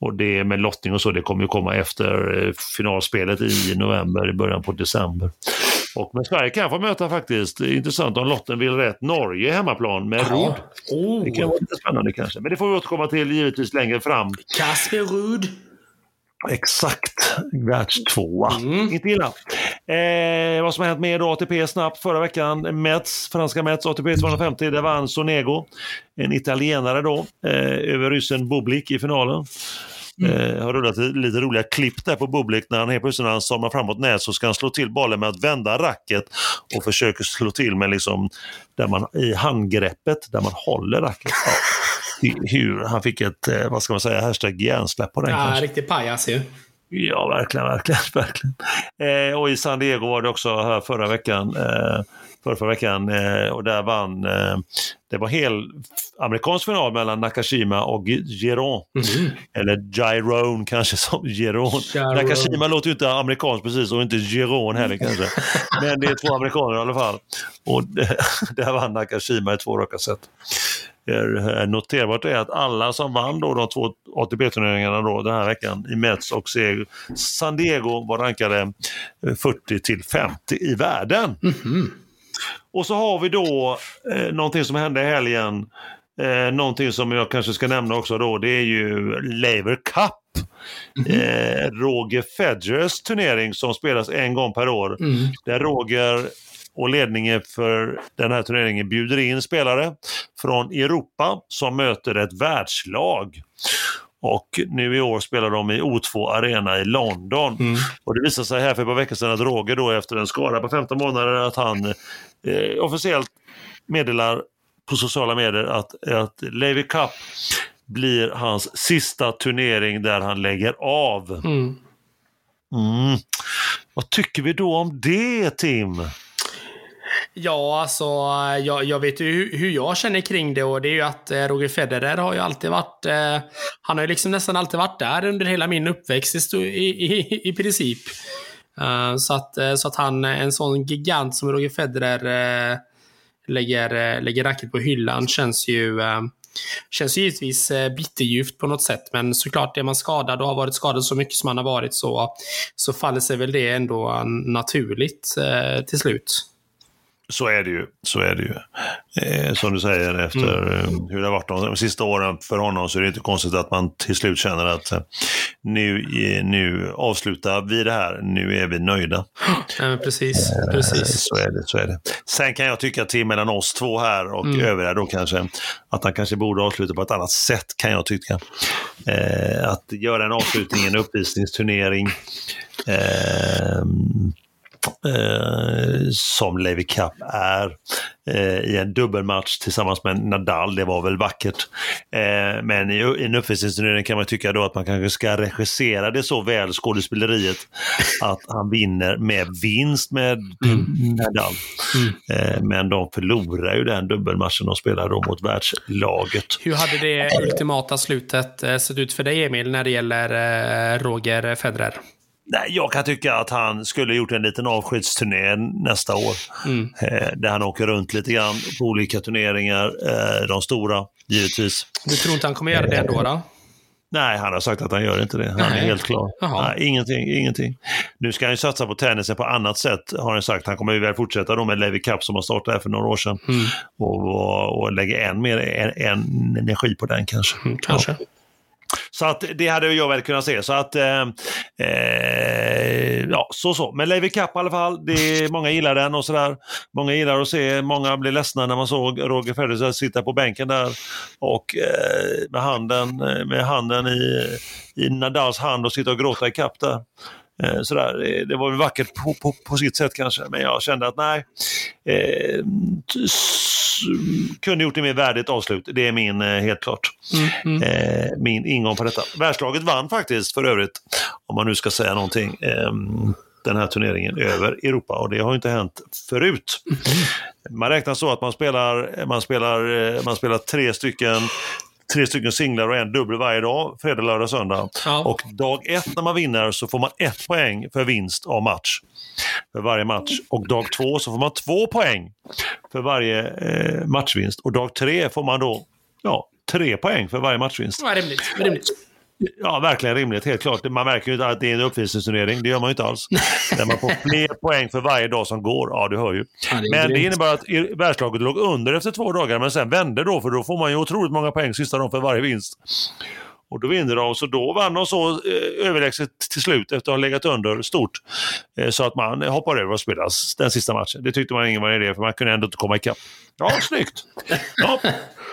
Och det med lottning och så, det kommer ju komma efter finalspelet i november, i början på december. Och med Sverige kan jag få möta faktiskt, intressant om lotten vill rätt, Norge hemmaplan med Rud. Oh. Det kan vara lite spännande kanske, men det får vi återkomma till givetvis längre fram.
Kasper Rud.
Exakt, världstvåa. Mm. Inte illa. Eh, vad som har hänt med ATP snabbt förra veckan. Mets, franska Mets, ATP 250, där vann Sonego. En italienare då, eh, över ryssen Bublik i finalen. Mm. Eh, har rullat lite roliga klipp där på Bublik när han helt plötsligt när han somnar framåt nät så ska han slå till bollen med att vända racket och försöker slå till med liksom där man, i handgreppet där man håller racket. Ja. *laughs* Hur, han fick ett, eh, vad ska man säga, hashtag hjärnsläpp på den
Ja, kanske. riktig pajas ju.
Ja, verkligen, verkligen. *laughs* verkligen. Eh, och i San Diego var det också här förra veckan. Eh, förra, förra veckan eh, och där vann, eh, det var hel amerikansk final mellan Nakashima och Giron. Mm. Eller Giron kanske som Giron. Nakashima låter ju inte amerikanskt precis och inte Giron heller kanske. *laughs* Men det är två amerikaner i alla fall. Och *laughs* där vann Nakashima i två raka set. Noterbart är att alla som vann då de två ATP-turneringarna då den här veckan i Mets och San Diego var rankade 40 till 50 i världen. Mm -hmm. Och så har vi då eh, någonting som hände i helgen. Eh, någonting som jag kanske ska nämna också då, det är ju Laver Cup. Mm. Eh, Roger Federers turnering som spelas en gång per år. Mm. Där Roger och ledningen för den här turneringen bjuder in spelare från Europa som möter ett världslag. Och nu i år spelar de i O2 Arena i London. Mm. Och det visade sig här för ett par veckor sedan att Roger då efter en skada på 15 månader att han eh, officiellt meddelar på sociala medier att, att Levi Cup blir hans sista turnering där han lägger av. Mm. Mm. Vad tycker vi då om det Tim?
Ja, alltså jag, jag vet ju hur, jag känner kring det och det är ju att eh, Roger Federer har ju alltid varit, eh, han har ju liksom nästan alltid varit där under hela min uppväxt i, i, i princip. Eh, så, att, eh, så att han, eh, en sån gigant som Roger Federer lägger, lägger racket på hyllan känns ju Känns ju givetvis bitterljuvt på något sätt, men såklart är man skadad och har varit skadad så mycket som man har varit så, så faller sig väl det ändå naturligt till slut.
Så är det ju. Så är det ju. Eh, som du säger, efter mm. Eh, hur det har varit de, sista åren för honom så är det inte konstigt att man till slut känner att eh, nu, nu avslutar vi det här, nu är vi nöjda.
Ja, precis, precis. Eh,
så, är det, så är det. Sen kan jag tycka till mellan oss två här och mm. övriga då kanske, att han kanske borde avsluta på ett annat sätt kan jag tycka. Eh, att göra en avslutning, en uppvisningsturnering. Eh, eh, som Levi Cup är eh, i en dubbelmatch tillsammans med Nadal. Det var väl vackert. Eh, men i, i en uppvisningsturnering kan man tycka då att man kanske ska regissera det så väl, skådespeleriet, att han vinner med vinst med mm. Nadal. Mm. Eh, men de förlorar ju den dubbelmatchen och spelar då mot världslaget.
Hur hade det ultimata slutet eh, sett ut för dig Emil när det gäller eh, Roger Federer?
Nej, jag kan tycka att han skulle gjort en liten avskedsturné nästa år. Mm. Eh, där han åker runt lite grann på olika turneringar, eh, de stora givetvis.
Du tror inte han kommer göra det ändå? Då?
Nej, han har sagt att han gör inte det. Han är
Nej.
helt klar.
Jaha.
Nej, ingenting, ingenting. Nu ska han ju satsa på tennisen på annat sätt, har han sagt. Han kommer ju väl fortsätta då med Levi Cup som har startat här för några år sedan.
Mm.
Och, och, och lägga än mer en, en energi på den kanske.
Mm, kanske.
Ja. Så att det hade jag väl kunnat se. Så att, eh, eh, ja, så så. Men Levi Cup i alla fall, det är, många gillar den och sådär. Många gillar att se, många blev ledsna när man såg Roger Federer sitta på bänken där och eh, med handen, eh, med handen i, i Nadals hand och sitta och gråta i kapp där. Eh, Sådär. Det- Det var vackert på, på, på sitt sätt kanske, men jag kände att nej. Eh, kunde gjort det mer värdigt avslut. Det är min, eh, helt klart,
Mm, mm.
eh, min ingång på detta. Världslaget vann faktiskt för övrigt, om man nu ska säga någonting, eh, den här turneringen över Europa och det har inte hänt förut. Man räknar så att man spelar, man spelar, eh, man spelar tre stycken Tre stycken singlar och en dubbel varje dag, fredag, lördag, söndag.
Ja.
Och dag ett när man vinner så får man ett poäng för vinst av match. För varje match. Och dag två så får man två poäng för varje eh, matchvinst. Och dag tre får man då ja, tre poäng för varje matchvinst.
Ja, rimligt. rimligt.
Ja, verkligen rimligt, helt klart. Man märker ju att det är en uppvisningsturnering, det gör man ju inte alls. Där man får fler poäng för varje dag som går, ja du hör ju.
Ja, det
Men det innebär att världslaget låg under efter två dagar, men sen vände då, för då får man ju otroligt många poäng sista dagen för varje vinst. Och då vinner de, så då vann de så eh, överlägset till slut efter att ha legat under stort. Eh, så att man hoppar över och spelar den sista matchen. Det tyckte man ingen var idé, för man kunde ändå inte komma ikapp. Ja, snyggt! Ja.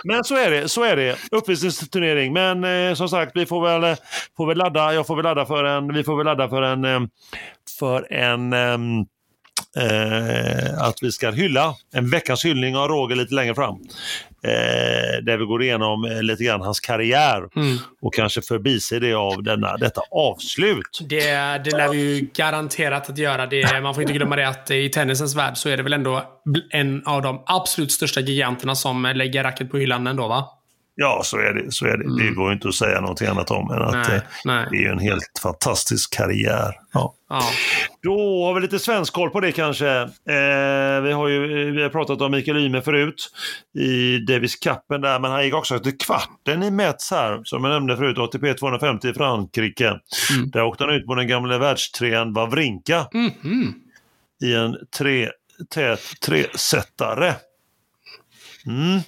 Men så är det, så är det. Uppvisningsturnering. Men eh, som sagt, vi får väl, eh, får väl ladda, jag får väl ladda för en, vi får väl ladda för en, eh, för en ehm, eh, att vi ska hylla en veckans hyllning av Roger lite längre fram. Eh, där vi går igenom eh, lite grann hans karriär
Mm.
och kanske förbiser det av denna, detta avslut.
Det, det lär vi ju garanterat att göra. Det, man får inte glömma det att i tennisens värld så är det väl ändå en av de absolut största giganterna som lägger racket på hyllan ändå, va?
Ja, så är det. Så är det. det går inte att säga någonting annat om än att
Nej,
eh,
nej.
det är en helt fantastisk karriär. Ja.
Ja.
Då har vi lite svensk koll på det kanske. Eh, vi har ju vi har pratat om Mikael Ymer förut i Davis Cupen där, men han gick också till kvarten i Metz här, som jag nämnde förut, ATP 250 i Frankrike.
Mm.
Där åkte han ut på den gamla världstrean Wawrinka
Mhm.
i en tre, tät tresetare. Mm.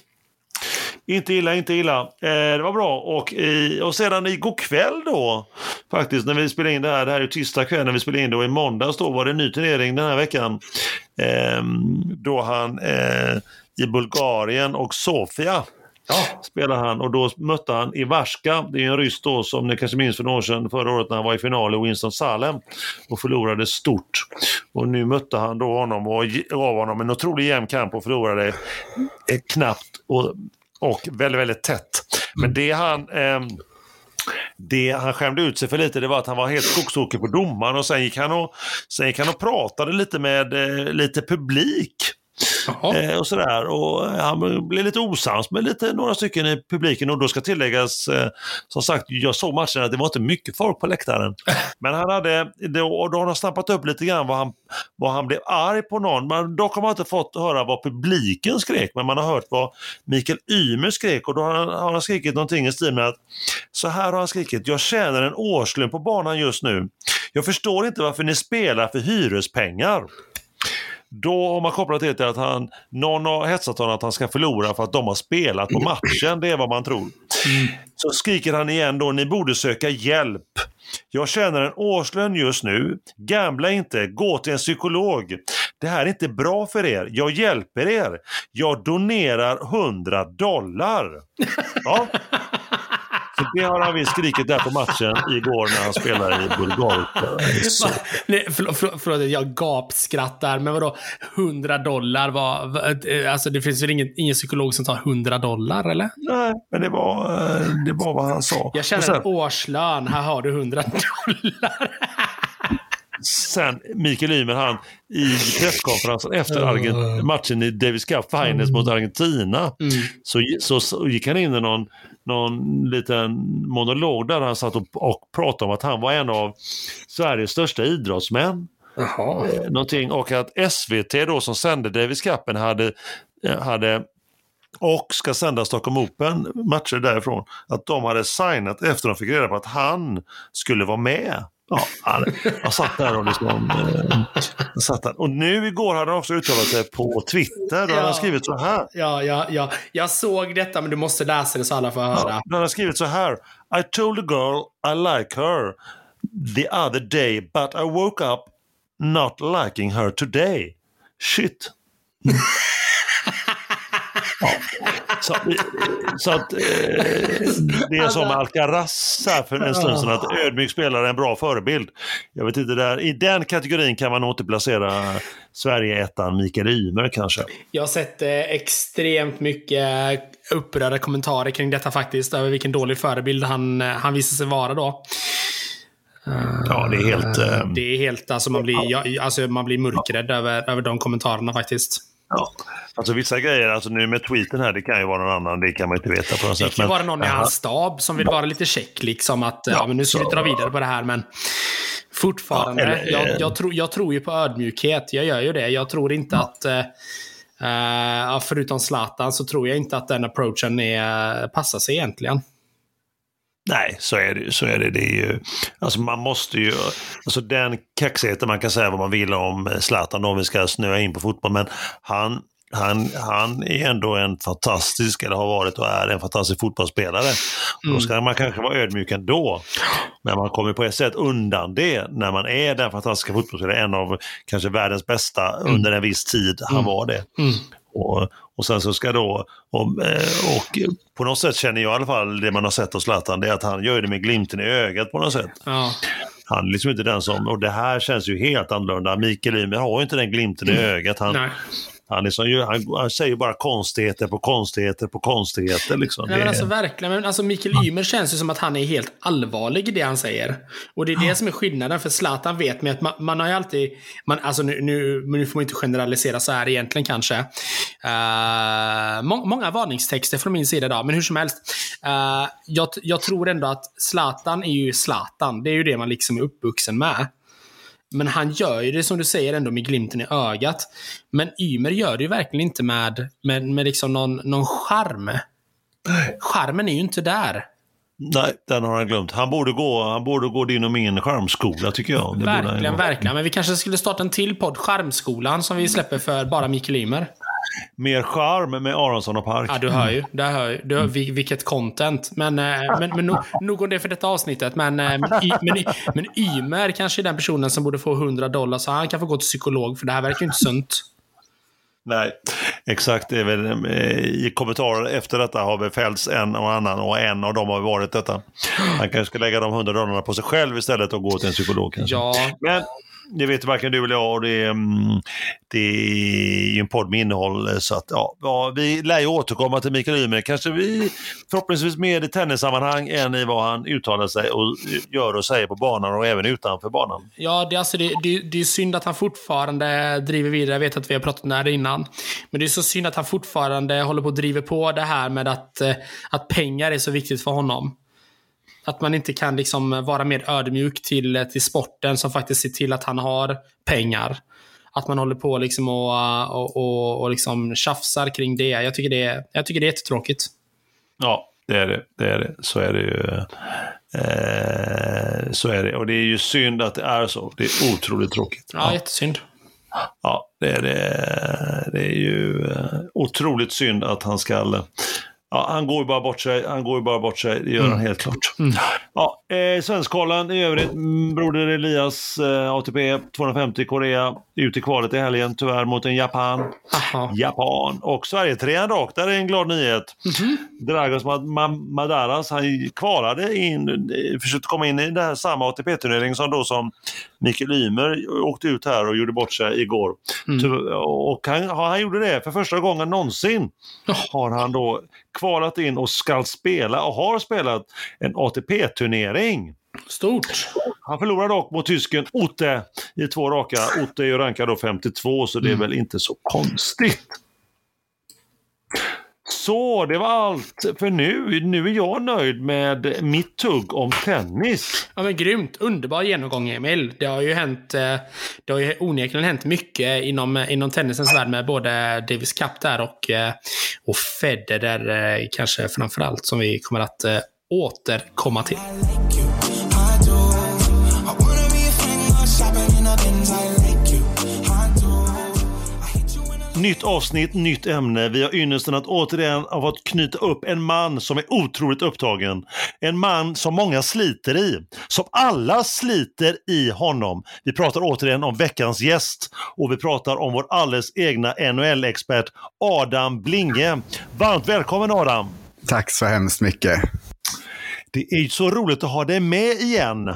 Inte illa, inte illa. Eh, det var bra. Och, i, och sedan igår kväll då, faktiskt, när vi spelade in det här, det här är tisdag kväll när vi spelade in det och i måndags då var det en ny turnering den här veckan. Eh, då han eh, i Bulgarien och Sofia
Ja.
spelade han och då mötte han Ivarska, det är en ryss då som ni kanske minns för några år sedan, förra året när han var i final i Winston-Salem och förlorade stort. Och nu mötte han då honom och gav honom en otroligt jämn kamp och förlorade eh, knappt och, och väldigt, väldigt tätt. Men det han eh, det han skämde ut sig för lite det var att han var helt skogstokig på domaren och sen gick han och, sen gick han och pratade lite med eh, lite publik. Eh, och sådär. Och han blev lite osams med lite, några stycken i publiken och då ska tilläggas, eh, som sagt, jag såg matchen att det var inte mycket folk på läktaren. *laughs* Men han hade, då, och då har han snappat upp lite grann vad han, vad han blev arg på någon. Men dock har man inte fått höra vad publiken skrek, men man har hört vad Mikael Ymer skrek och då har han, har han skrikit någonting i stil med att så här har han skrikit, jag tjänar en årslön på banan just nu. Jag förstår inte varför ni spelar för hyrespengar. Då har man kopplat det till att han, någon har hetsat honom att han ska förlora för att de har spelat på matchen. Det är vad man tror. Så skriker han igen då, ni borde söka hjälp. Jag tjänar en årslön just nu. Gambla inte, gå till en psykolog. Det här är inte bra för er. Jag hjälper er. Jag donerar 100 dollar. Ja. *laughs* Så det har han visst skrikit där på matchen igår när han spelade i Bulgarien. Så- *laughs*
Nej, förlåt, förlåt, förlåt, jag gapskrattar. Men vadå, 100 dollar? Var, eh, alltså det finns väl ingen, ingen psykolog som tar 100 dollar, eller?
Nej, men det var, eh, det var vad han sa.
Jag känner
sen,
en årslön. Här har du 100 dollar. *laughs*
sen Mikael Ymer, han i presskonferensen efter Argent- matchen i Davis Cup Finals mot Argentina,
Mm.
så, så, så gick han in i någon, någon liten monolog där han satt och, och pratade om att han var en av Sveriges största idrottsmän.
Jaha.
Eh, någonting, och att SVT då som sände Davis Cupen hade, eh, hade och ska sända Stockholm Open matcher därifrån, att de hade signat efter de fick reda på att han skulle vara med. Ja, han, han satt där och liksom... Eh, satt där. Och nu igår hade han också uttalat sig på Twitter. Då ja. han skrivit så här.
Ja, ja, ja. Jag såg detta men du måste läsa det så alla får höra. Ja,
han har skrivit så här. I told the girl I like her the other day but I woke up not liking her today. Shit. *laughs* Ja. Så, så, att eh, det är som Alcaraz här för en stund sedan, att ödmjuk spelare är en bra förebild. Jag vet inte, där, i den kategorin kan man nog inte placera Sverige-ettan Mikael Ymer kanske.
Jag har sett eh, extremt mycket upprörda kommentarer kring detta faktiskt, över vilken dålig förebild han, han visar sig vara då.
Ja, det är helt...
Uh, det är helt, alltså man blir, ja, alltså man blir mörkrädd över, över de kommentarerna faktiskt.
Ja. Alltså vissa grejer, alltså nu med tweeten här, det kan ju vara någon annan, det kan man inte veta på något sätt.
Det kan vara någon i hans stab som vill vara lite check, liksom att ja, ja men nu ska så, vi dra vidare på det här, men fortfarande, ja, eller, jag, jag, tror, jag tror ju på ödmjukhet, jag gör ju det. Jag tror inte ja. att, uh, förutom Zlatan, så tror jag inte att den approachen är, passar sig egentligen.
Nej, så är det, så är det. det är ju, alltså man måste ju, alltså den kaxigheten, man kan säga vad man vill om Zlatan om vi ska snöa in på fotboll, men han, han, han är ändå en fantastisk, eller har varit och är en fantastisk fotbollsspelare. Mm. Då ska man kanske vara ödmjuk ändå. Men man kommer på ett sätt undan det när man är den fantastiska fotbollsspelaren, en av kanske världens bästa mm. under en viss tid han mm. var det. Mm. Och, och sen så ska då, och, eh, och på något sätt känner jag i alla fall det man har sett av Zlatan, det är att han gör det med glimten i ögat på något sätt. Ja. Han är liksom inte den som, och det här känns ju helt annorlunda. Mikael Ymer har ju inte den glimten i mm. ögat. Han, Nej. Han, liksom, han, han säger bara konstigheter på konstigheter på konstigheter. Liksom.
Nej, men alltså, verkligen. Men alltså, Mikael Ymer känns ju som att han är helt allvarlig i det han säger. Och det är det som är skillnaden. För Zlatan vet med att man, man har ju alltid... Man, alltså, nu, nu, nu får man inte generalisera så här egentligen kanske. Uh, må, många varningstexter från min sida idag, men hur som helst. Uh, jag, jag tror ändå att Zlatan är ju Zlatan. Det är ju det man liksom är uppvuxen med. Men han gör ju det som du säger ändå med glimten i ögat. Men Ymer gör det ju verkligen inte med, med, med liksom någon, någon charm. Charmen är ju inte där.
Nej, den har han glömt. Han borde gå, han borde gå din och min charmskola tycker jag.
Det verkligen, verkligen. Men vi kanske skulle starta en till podd, Charmskolan, som vi släpper för bara Mikael Ymer.
Mer charm med Aronsson och Park.
Ja, du hör ju. Du hör, du hör mm. vilket content. Men, eh, men, men nog, nog om det för detta avsnittet. Men, eh, men, men, men Ymer kanske är den personen som borde få 100 dollar så han kan få gå till psykolog. För det här verkar ju inte sunt.
Nej, exakt. Väl, eh, I kommentarer efter detta har vi fällts en och annan och en av dem har varit detta. Han kanske ska lägga de 100 dollarna på sig själv istället och gå till en psykolog. Kanske.
Ja.
Men det vet varken du eller jag och det, mm, det är ju en podd med innehåll. Eh, så att, ja, vi lär ju återkomma till Mikael Ymer, kanske vi förhoppningsvis mer i tennissammanhang än i vad han uttalar sig och eh, gör och säger på banan och även utanför banan.
Ja, det, alltså det, det, det är synd att han fortfarande driver vidare. Jag vet att vi har pratat om det här innan. Men det är så synd att han fortfarande håller på att driva på det här med att, eh, att pengar är så viktigt för honom. Att man inte kan liksom vara mer ödmjuk till, till sporten som faktiskt ser till att han har pengar. Att man håller på liksom och, och, och, och liksom tjafsar kring det. Jag tycker det, jag tycker det är jättetråkigt.
Ja, det är det. det, är det. Så är det ju. Eh, så är det. Och det är ju synd att det är så. Det är otroligt tråkigt.
Ja, ja. jättesynd.
Ja, det är det. Det är ju eh, otroligt synd att han ska Ja, han går ju bara bort sig. Han går ju bara bort sig. Det gör mm. han helt klart. Mm. Ja, eh, Svenskkollen i övrigt. Mm, broder Elias eh, ATP 250 Korea. Ut i kvalet i helgen tyvärr mot en Japan. Aha. Japan. Och Sverige-trean dock. Där är en glad nyhet. Mm -hmm. Dragos Madaras, han kvalade in, eh, försökte komma in i den här samma ATP-turnering som då som Mikael Ymer åkte ut här och gjorde bort sig igår. Mm. Och han, han gjorde det för första gången någonsin. Har han då kvalat in och ska spela och har spelat en ATP-turnering.
Stort.
Han förlorade dock mot tysken Otte i två raka. Otte är ju rankad då 52 så det är mm. väl inte så konstigt. Så, det var allt för nu. Nu är jag nöjd med mitt tugg om tennis.
Ja men grymt. Underbar genomgång Emil. Det har ju hänt, eh, det har ju onekligen hänt mycket inom, inom tennisens värld med både Davis Cup där och, eh, och Federer eh, kanske framförallt som vi kommer att återkomma till.
Nytt avsnitt, nytt ämne. Vi har ynnesten att återigen ha fått knyta upp en man som är otroligt upptagen. En man som många sliter i. Som alla sliter i honom. Vi pratar återigen om veckans gäst och vi pratar om vår alldeles egna NHL-expert Adam Blinge. Varmt välkommen Adam!
Tack så hemskt mycket.
Det är så roligt att ha dig med igen.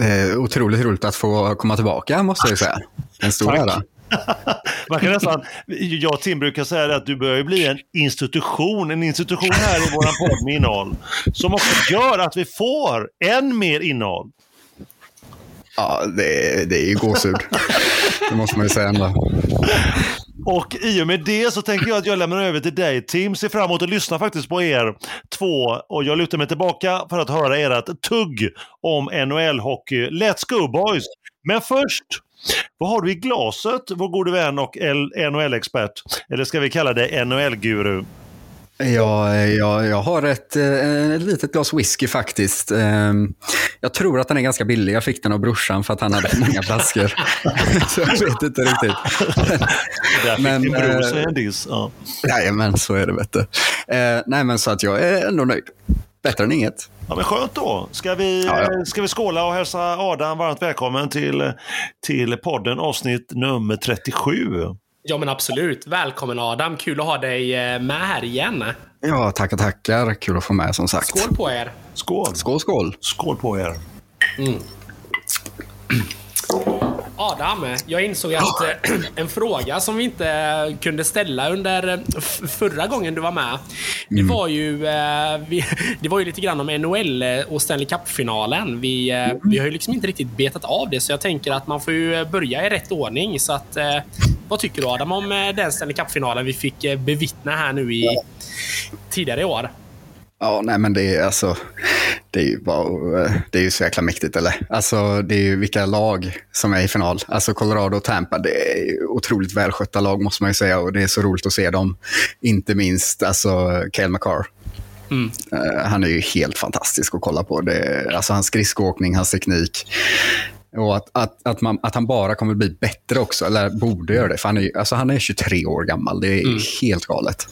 Eh, otroligt roligt att få komma tillbaka måste jag säga. En stor ära. *laughs*
Man kan nästan, jag och Tim brukar säga att du börjar bli en institution, en institution här i våran podd med innehåll. Som också gör att vi får än mer innehåll.
Ja, det, det är ju gåshud. det måste man ju säga ändå.
Och i och med det så tänker jag att jag lämnar över till dig Tim. Ser fram emot att lyssna faktiskt på er två och jag lutar mig tillbaka för att höra ert tugg om NHL-hockey. Let's go boys! Men först vad har du i glaset, vår gode vän och NHL-expert? Eller ska vi kalla det NHL-guru?
Ja, jag, jag har ett, eh, ett litet glas whisky faktiskt. Ehm, jag tror att den är ganska billig. Jag fick den av brorsan för att han hade många flaskor. *laughs* så jag vet inte riktigt.
Där fick men, din bror sig en diss. Ja.
Jajamän, så är det. Vet du. Eh, nej, men så att jag är ändå nöjd. Bättre än inget.
Ja, men skönt då. Ska vi, ja, ja. Ska vi skåla och hälsa Adam varmt välkommen till, till podden avsnitt nummer 37.
Ja men absolut. Välkommen Adam. Kul att ha dig eh, med här igen.
Ja, tackar tackar. Kul att få med som sagt.
Skål på er.
Skål.
Skål, skål.
Skål på er. Mm.
Adam, jag insåg att eh, *clears throat* en fråga som vi inte kunde ställa under eh, förra gången du var med. Det mm. var ju, eh, *laughs* det var ju lite grann om NHL och Stanley Cup-finalen. Vi, mm. vi har ju liksom inte riktigt betat av det, så jag tänker att man får ju börja i rätt ordning. Så att, vad tycker du Adam om den Stanley Cup-finalen vi fick bevittna här nu i tidigare i år?
Ja, nej men det är alltså, det är ju bara, det är ju så jäkla mäktigt eller? Alltså det är ju vilka lag som är i final. Alltså Colorado och Tampa, det är otroligt välskötta lag måste man ju säga och det är så roligt att se dem. Inte minst alltså Cale McCarr. Mm. Uh, han är ju helt fantastisk att kolla på. Det, alltså hans skridskoåkning, hans teknik. Och att, att, att, man, att han bara kommer bli bättre också, eller borde göra det. För han är, alltså han är 23 år gammal. Det är mm. helt galet.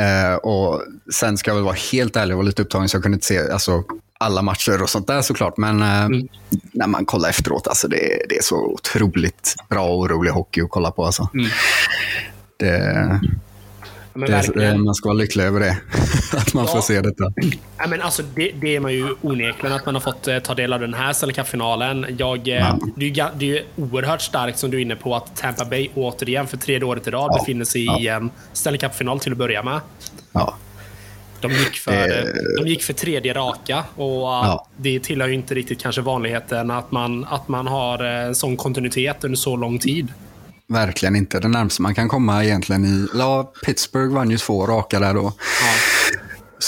Eh, och Sen ska jag väl vara helt ärlig och lite upptagen så jag kunde inte se alltså, alla matcher och sånt där såklart. Men eh, mm. när man kollar efteråt, alltså, det, det är så otroligt bra och rolig hockey att kolla på. Alltså. Mm. Det, det, man ska vara lycklig över det. *laughs* att man ja. får se detta.
Ja, men alltså, det, det, är man ju onekligen att man har fått eh, ta del av den här Stanley Cup-finalen. Jag, eh, ja. det, är, det är oerhört starkt som du är inne på att Tampa Bay återigen för tredje året i rad ja. befinner sig i en Stanley Cup-final till att börja med.
Ja.
De gick, för, eh. de gick för tredje raka och ja. det tillhör ju inte riktigt kanske vanligheten att man, att man har en sån kontinuitet under så lång tid.
Verkligen inte. Det närmaste man kan komma egentligen i... Ja, Pittsburgh vann ju två raka där då. Ja.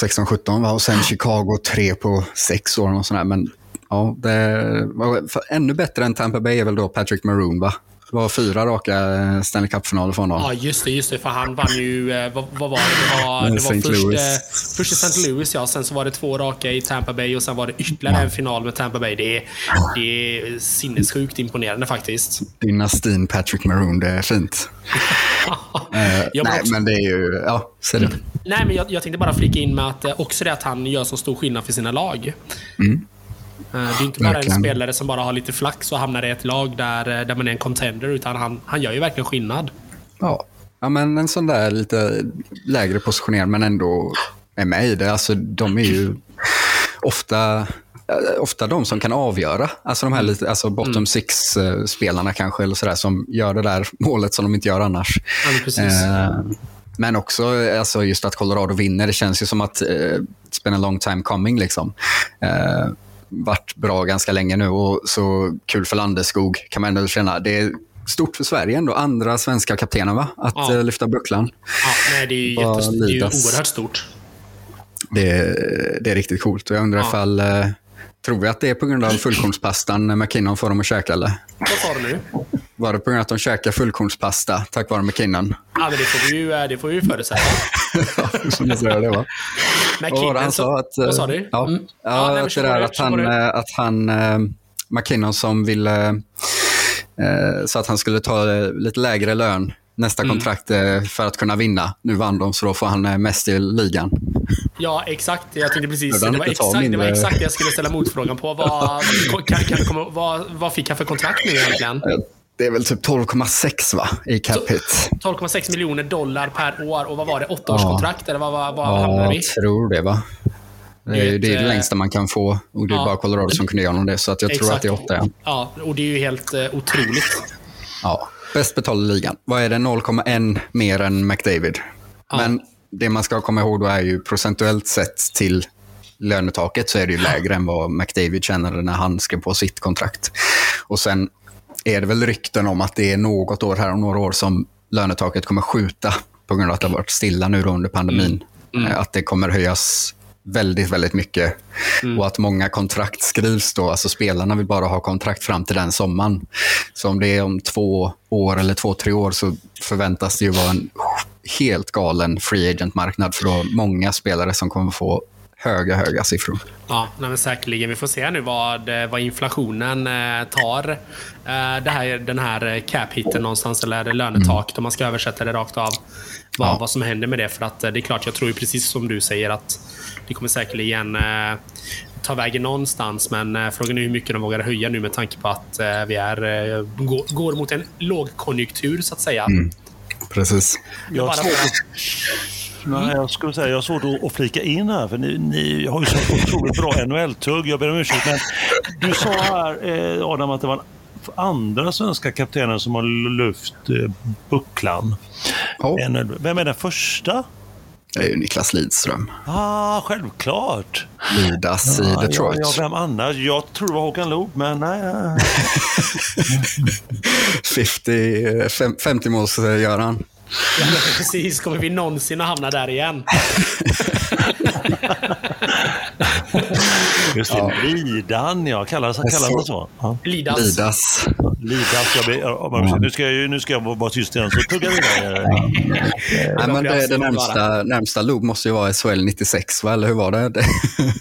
16-17 va? och sen Chicago tre på sex år. Och sådär. Men ja, det ännu bättre än Tampa Bay är väl då Patrick Maroon va? Det var fyra raka eh, Stanley Cup-finaler för honom.
Ja, just det. Just det för han vann ju... Eh, vad, vad var det? Det var, det var först. Eh, först i St. Louis, ja. Sen så var det två raka i Tampa Bay och sen var det ytterligare ja. en final med Tampa Bay. Det är, det är sinnessjukt imponerande faktiskt.
Dynastin Patrick Maroon, det är fint. *laughs* uh, nej, också... men det är ju... Ja, säg det.
Nej, men jag, jag tänkte bara flika in med att också det att han gör så stor skillnad för sina lag. Mm. Eh, det är inte bara verkligen. en spelare som bara har lite flax och hamnar i ett lag där, eh, där man är en contender, utan han, han gör ju verkligen skillnad.
Ja. ja, men en sån där lite lägre positionerad men ändå är med i det. Alltså, de är ju ofta eh, ofta de som kan avgöra. Alltså de här lite, alltså bottom mm. six-spelarna kanske, eller sådär, som gör det där målet som de inte gör annars.
Ja, eh,
men också alltså just att Colorado vinner, det känns ju som att eh, it's been a long time coming. Liksom. Eh, varit bra ganska länge nu och så kul för Landeskog kan man ändå känna. Det är stort för Sverige ändå. Andra svenska kaptenen va? Att
Ja.
eh, lyfta bucklan.
Ja, nej, det är ju,
Vad
jättes- det är ju oerhört stort.
Det, är- det är riktigt coolt. Och jag undrar
Ja.
ifall... Eh, tror vi att det är på grund av fullkornspastan McKinnon får dem att käka eller?
Vad sa du nu?
Var det på grund av att de käkar fullkornspasta tack vare McKinnon?
Ja, men det får vi ju, eh, det får vi ju förutsätta. *laughs*
Som jag säger det va?
Kidden
han sa? Att, eh,
Vad sa du?
Ja,
Mm.
ja,
men
att det där
du,
att han, eh, att han eh, McKinnon som ville eh, så att han skulle ta eh, lite lägre lön nästa
Mm.
kontrakt eh, för att kunna vinna. Nu vann de så då får han eh, mest i ligan.
Ja, exakt. Jag tänkte precis. Det var, exakt, det var
mindre-
exakt det jag skulle ställa motfrågan på. Vad, *laughs* kan, kan, komma- vad, vad fick han för kontrakt nu egentligen?
Det är väl typ 12,6 va i cap hit.
12,6 miljoner dollar per år och vad var det? Åttaårskontrakt? Eller vad, vad, vad hamnade
Ja,
vi?
jag tror det va. Det är,
vet,
det är det
eh,
längsta man kan få och det är
ja.
bara Colorado som kunde göra honom det. Så att jag tror att det är åtta. Ja.
Ja, och det är ju helt eh, otroligt. *laughs*
Ja, bäst betald i ligan. Vad är det? 0,1 mer än McDavid. Men det man ska komma ihåg då är ju procentuellt sett till lönetaket så är det ju lägre än vad McDavid tjänade när han skrev på sitt kontrakt. Och sen är det väl rykten om att det är något år här om några år som lönetaket kommer skjuta på grund av att det har varit stilla nu under pandemin. Eh, Att det kommer höjas väldigt, väldigt mycket. Och att många kontrakt skrivs då. Alltså spelarna vill bara ha kontrakt fram till den sommaren. Så om det är om två år eller två, tre år så förväntas det ju vara en helt galen free agent-marknad för då många spelare som kommer få höga, höga siffror.
Ja, nej, men säkerligen. Vi får se nu vad, eh, vad inflationen eh, tar. Eh, det här, den här cap-hitten någonstans, eller lönetaket om man ska översätta det rakt av. Vad,
Ja.
vad som händer med det. För att det är klart, jag tror ju precis som du säger att det kommer säkerligen ta vägen någonstans. Men frågan är hur mycket de vågar höja nu med tanke på att vi är, går, går mot en lågkonjunktur så att säga.
Precis.
Jag har
Bara
svårt
för
att- Nej, jag skulle säga jag har svårt att, flika in här, för ni, ni har ju så otroligt bra NHL-tugg. Jag ber om ursäkt, men du sa här, eh, Adam, att det var en andra svenska kaptenen som har lyft eh, bucklan.
Ja.
Vem är den första?
det är ju Niklas Lidström.
Ah, självklart.
Lidas i Detroit.
Ja, ja, vem annars? Jag tror det var Håkan Loob, men nej. nej.
50, eh, fem- 50 måls eh, gör han.
Ja, precis. Kommer vi någonsin att hamna där igen? *laughs*
Just det, Lidan, ja. Kallas kallas det så? Ja.
Lidas.
Lidas.
Lidas. Jag ber, ja, nu, ska jag, ju- nu ska jag vara tyst igen, så tugga vidare. *laughs*
Nej, men det, det närmsta, närmsta loop måste ju vara SHL 96, va? eller hur var det? *laughs* det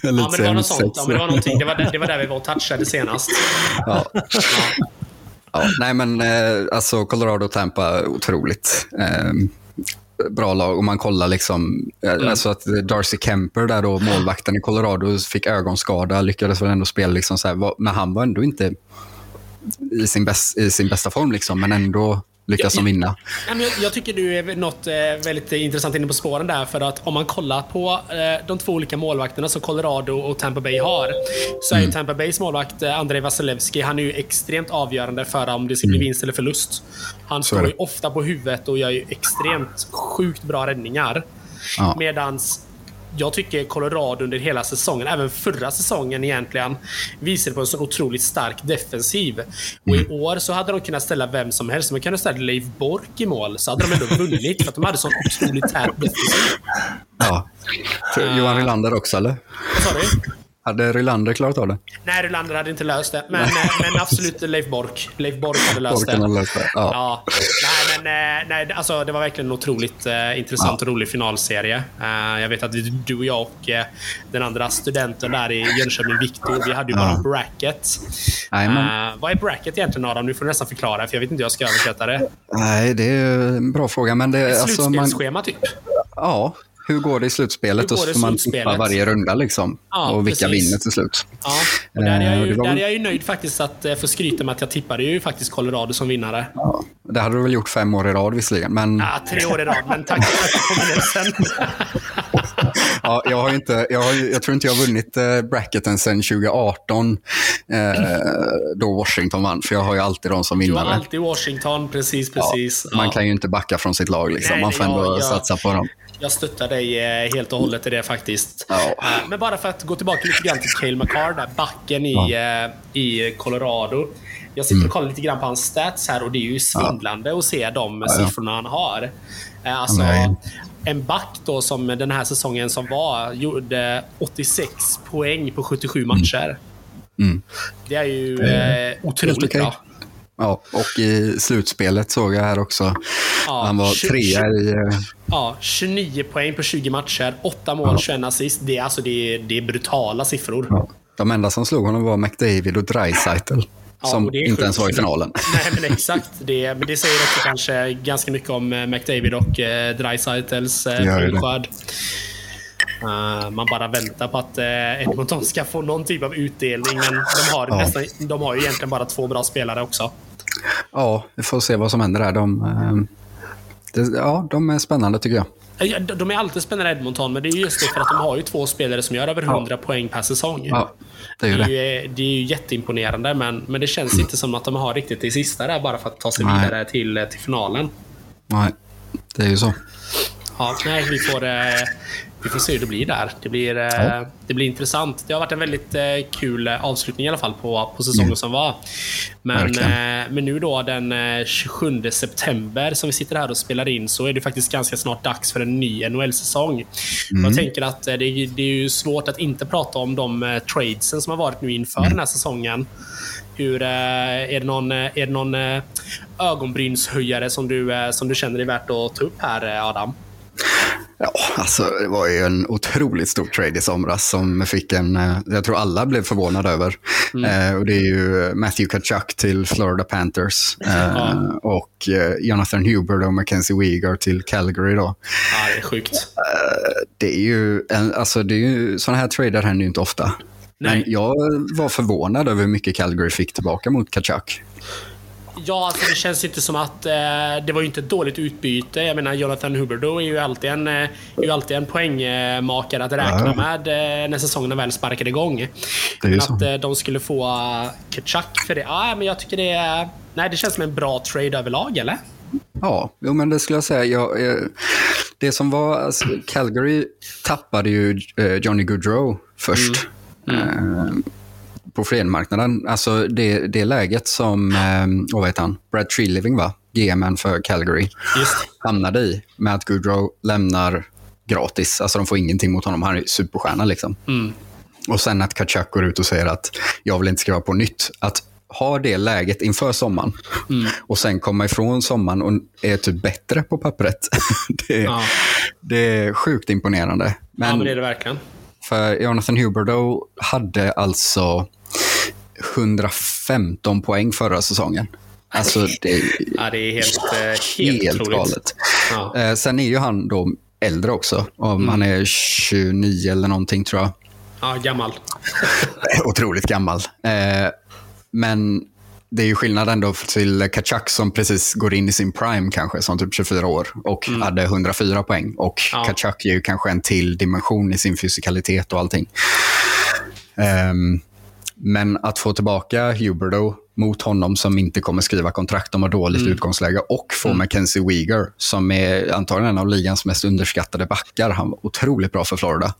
Ja, men det var något sånt.
96.
Ja, men det, var någonting. Det, var där, det var där vi var och touchade senast.
Ja. Ja, nej, men eh, alltså Colorado Tampa, otroligt. Eh, bra lag. Och man kollar liksom, eh, alltså att Darcy Kemper, där då, målvakten i Colorado, fick ögonskada, lyckades väl ändå spela liksom så här, men han var ändå inte i sin, bäst, i sin bästa form, liksom, men ändå lyckas de vinna.
Ja, men jag, jag tycker du är något eh, väldigt intressant inne på spåren där. För att om man kollar på eh, de två olika målvakterna som Colorado och Tampa Bay har. Så är ju Tampa Bays målvakt eh, Andrei Vasilevski, han är ju extremt avgörande för om det ska bli vinst eller förlust. Han står ju ofta på huvudet och gör ju extremt sjukt bra räddningar.
Ja.
Medans jag tycker Colorado under hela säsongen, även förra säsongen egentligen, visade på en så otroligt stark defensiv. Och
Mm.
i år så hade de kunnat ställa vem som helst. De kunde ställa Leif Bork i mål, så hade de ändå vunnit. För att de hade sån otroligt tät defensiv.
Ja. Johan Rylander också, eller?
Vad sa du?
Hade Rylander klarat av det?
Nej, Rylander hade inte löst det. Men, men absolut Leif Bork. Leif Bork hade löst
Borken hade
det.
löst det. Ja.
Ja. Nej, men eh, nej, alltså, det var verkligen en otroligt eh, intressant och rolig finalserie. Eh, jag vet att du och jag och eh, den andra studenten där i Jönköping, Viktor, vi hade ju bara
Ja.
bracket. Eh, vad är bracket egentligen Adam? Nu får du nästan förklara, för jag vet inte hur jag ska översätta det.
Nej, det är en bra fråga. Men det,
Ett
alltså, man,
typ.
ja, hur går det i slutspelet?
Hur
Och så
det
får man tippa varje runda liksom.
Ja,
och vilka
precis.
vinner till slut.
Ja, och där är jag
Eh,
ju,
det var
där är jag ju nöjd faktiskt att eh, få skryta med att jag tippade ju faktiskt Colorado som vinnare.
Ja, det hade du väl gjort fem år i rad visserligen. Men
Ja, tre år i rad, men tack, för påminnelsen. *laughs*
ja, jag, har inte, jag, har, jag tror inte jag har vunnit eh, bracketen sedan 2018. Eh, då Washington vann. För jag har ju alltid dem som
Du har
vinnare.
alltid Washington, precis,
Ja,
precis.
man
Ja.
kan ju inte backa från sitt lag. Liksom.
Nej,
man får ändå
jag-
satsa på dem.
Jag stöttar dig eh, helt och hållet i det faktiskt.
Ja.
Eh, Men bara för att gå tillbaka lite grann till Cale McCarr, där backen i, eh, i Colorado. Jag sitter
Mm.
och kollar lite grann på hans stats här och det är ju svindlande att se de
ja.
siffrorna han har. Alltså,
Nej.
en back då som den här säsongen som var gjorde 86 poäng på 77 matcher.
Mm.
Det är ju eh, otroligt
okej.
bra.
Ja, och i slutspelet såg jag här också.
Ja,
Han var trea i... eh,
Ja, 29 poäng på 20 matcher, 8 mål,
Ja.
21 assist. Det är, alltså, det är, det är brutala siffror.
Ja. De enda som slog honom var McDavid och Dreisaitl.
Ja,
som
och
inte
sjukt.
ens var i finalen. *laughs*
Nej, men exakt. Det, men det säger också kanske ganska mycket om eh, McDavid och eh, Dreisaitls eh. Eh, man bara väntar på att uh, Edmonton ska få någon typ av utdelning, men de har,
Ja.
nästan, de har ju egentligen bara två bra spelare också.
Ja, vi får se vad som händer där. De, eh, det, ja, de är spännande tycker jag.
Eh, ja, de- De är alltid spännande Edmonton, men det är ju just det för att de har ju två spelare som gör över 100 poäng per säsong.
Ja, det är ju
Det är,
det.
ju, det är ju jätteimponerande, men, men det känns inte som att de har riktigt det sista där bara för att ta sig
Nej.
vidare till, till finalen.
Nej, det är ju så.
Ja, nej, vi får, eh, vi får se hur det blir där. Det blir, eh,
Ja.
det blir intressant. Det har varit en väldigt eh, kul eh, avslutning i alla fall på, på säsongen som var. Men,
Mm.
Men nu då den eh, 27 september som vi sitter här och spelar in så är det faktiskt ganska snart dags för en ny NHL-säsong.
Mm.
Jag tänker att det, är- det är ju svårt att inte prata om de tradesen som har varit nu inför
Mm.
den här säsongen. Hur, är det någon, är det någon ögonbrynshöjare som du, som du känner är värt att ta upp här, Adam?
Ja, alltså det var ju en otroligt stor trade i somras som fick en, eh, jag tror alla blev förvånade över. Eh, och det är ju Matthew Kachuk till Florida Panthers eh,
Ja.
och eh, Jonathan Huber och Mackenzie Weegar till Calgary då.
Ja, det är sjukt.
Det är ju, en, alltså det är ju, sådana här trader händer ju inte ofta. Men
Nej.
jag var förvånad över hur mycket Calgary fick tillbaka mot Kachuk.
Ja, alltså det känns inte som att eh, det var ju inte ett dåligt utbyte. Jag menar, Jonathan Huberdeau är ju alltid en, eh, är ju alltid en poängmakare att räkna
Ja.
med eh, när säsongen väl sparkade igång.
Det är
Men
så.
att eh, de skulle få uh, Kachuk för det. Ja, men jag tycker det är... Nej, det känns som en bra trade överlag, eller?
Ja, jo, men det skulle jag säga. Jag, eh, det som var, alltså, Calgary tappade ju eh, Johnny Goodrow först. Eh, på fredagsmarknaden. Alltså det, det läget som, eh, vad heter han, Brad Treliving va? GMen för Calgary
Just
hamnade i med att Goodrow lämnar gratis. Alltså de får ingenting mot honom. Han är superstjärna liksom.
Mm.
Och sen att Kachuk går ut och säger att jag vill inte skriva på nytt. Att ha det läget inför sommaren och sen komma ifrån sommaren och är typ bättre på pappret. *laughs* det, är,
Ja.
det är sjukt imponerande.
ja,
Men,
men det är det verkligen.
för Jonathan Huberdeau hade alltså 115 poäng förra säsongen. Alltså det är
Ja, det är helt, eh, helt,
helt galet.
Ja.
Eh, sen är ju han då äldre också. Om Han är 29 eller någonting tror jag.
ja, gammal. *laughs*
Otroligt gammal. Eh, men det är ju skillnad ändå till Kachuk som precis går in i sin prime kanske, som typ 24 år och hade 104 poäng. Och
Ja.
Kachuk är ju kanske en till dimension i sin fysikalitet och allting. Ehm, men att få tillbaka Huberdo mot honom som inte kommer skriva kontrakt, de har dåligt utgångsläge, och få Mackenzie Weegar som är antagligen en av ligans mest underskattade backar. Han var otroligt bra för Florida.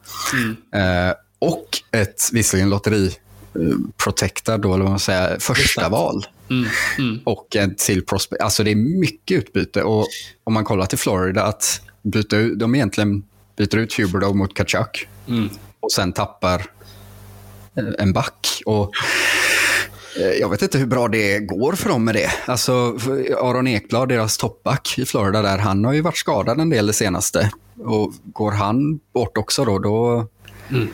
Eh, och ett, visserligen lotteri, eh, protectad då, eller vad man säger, första val.
Mm. Mm.
Och en till prospect. Alltså det är mycket utbyte. Och om man kollar till Florida, att byta ut, de egentligen byter ut Huberdo mot Kachuk
Mm.
och sen tappar en back. Och eh, jag vet inte hur bra det går för dem med det. Alltså, Aron Ekblad, deras toppback i Florida, där, han har ju varit skadad en del det senaste. Och går han bort också då, då...
Mm.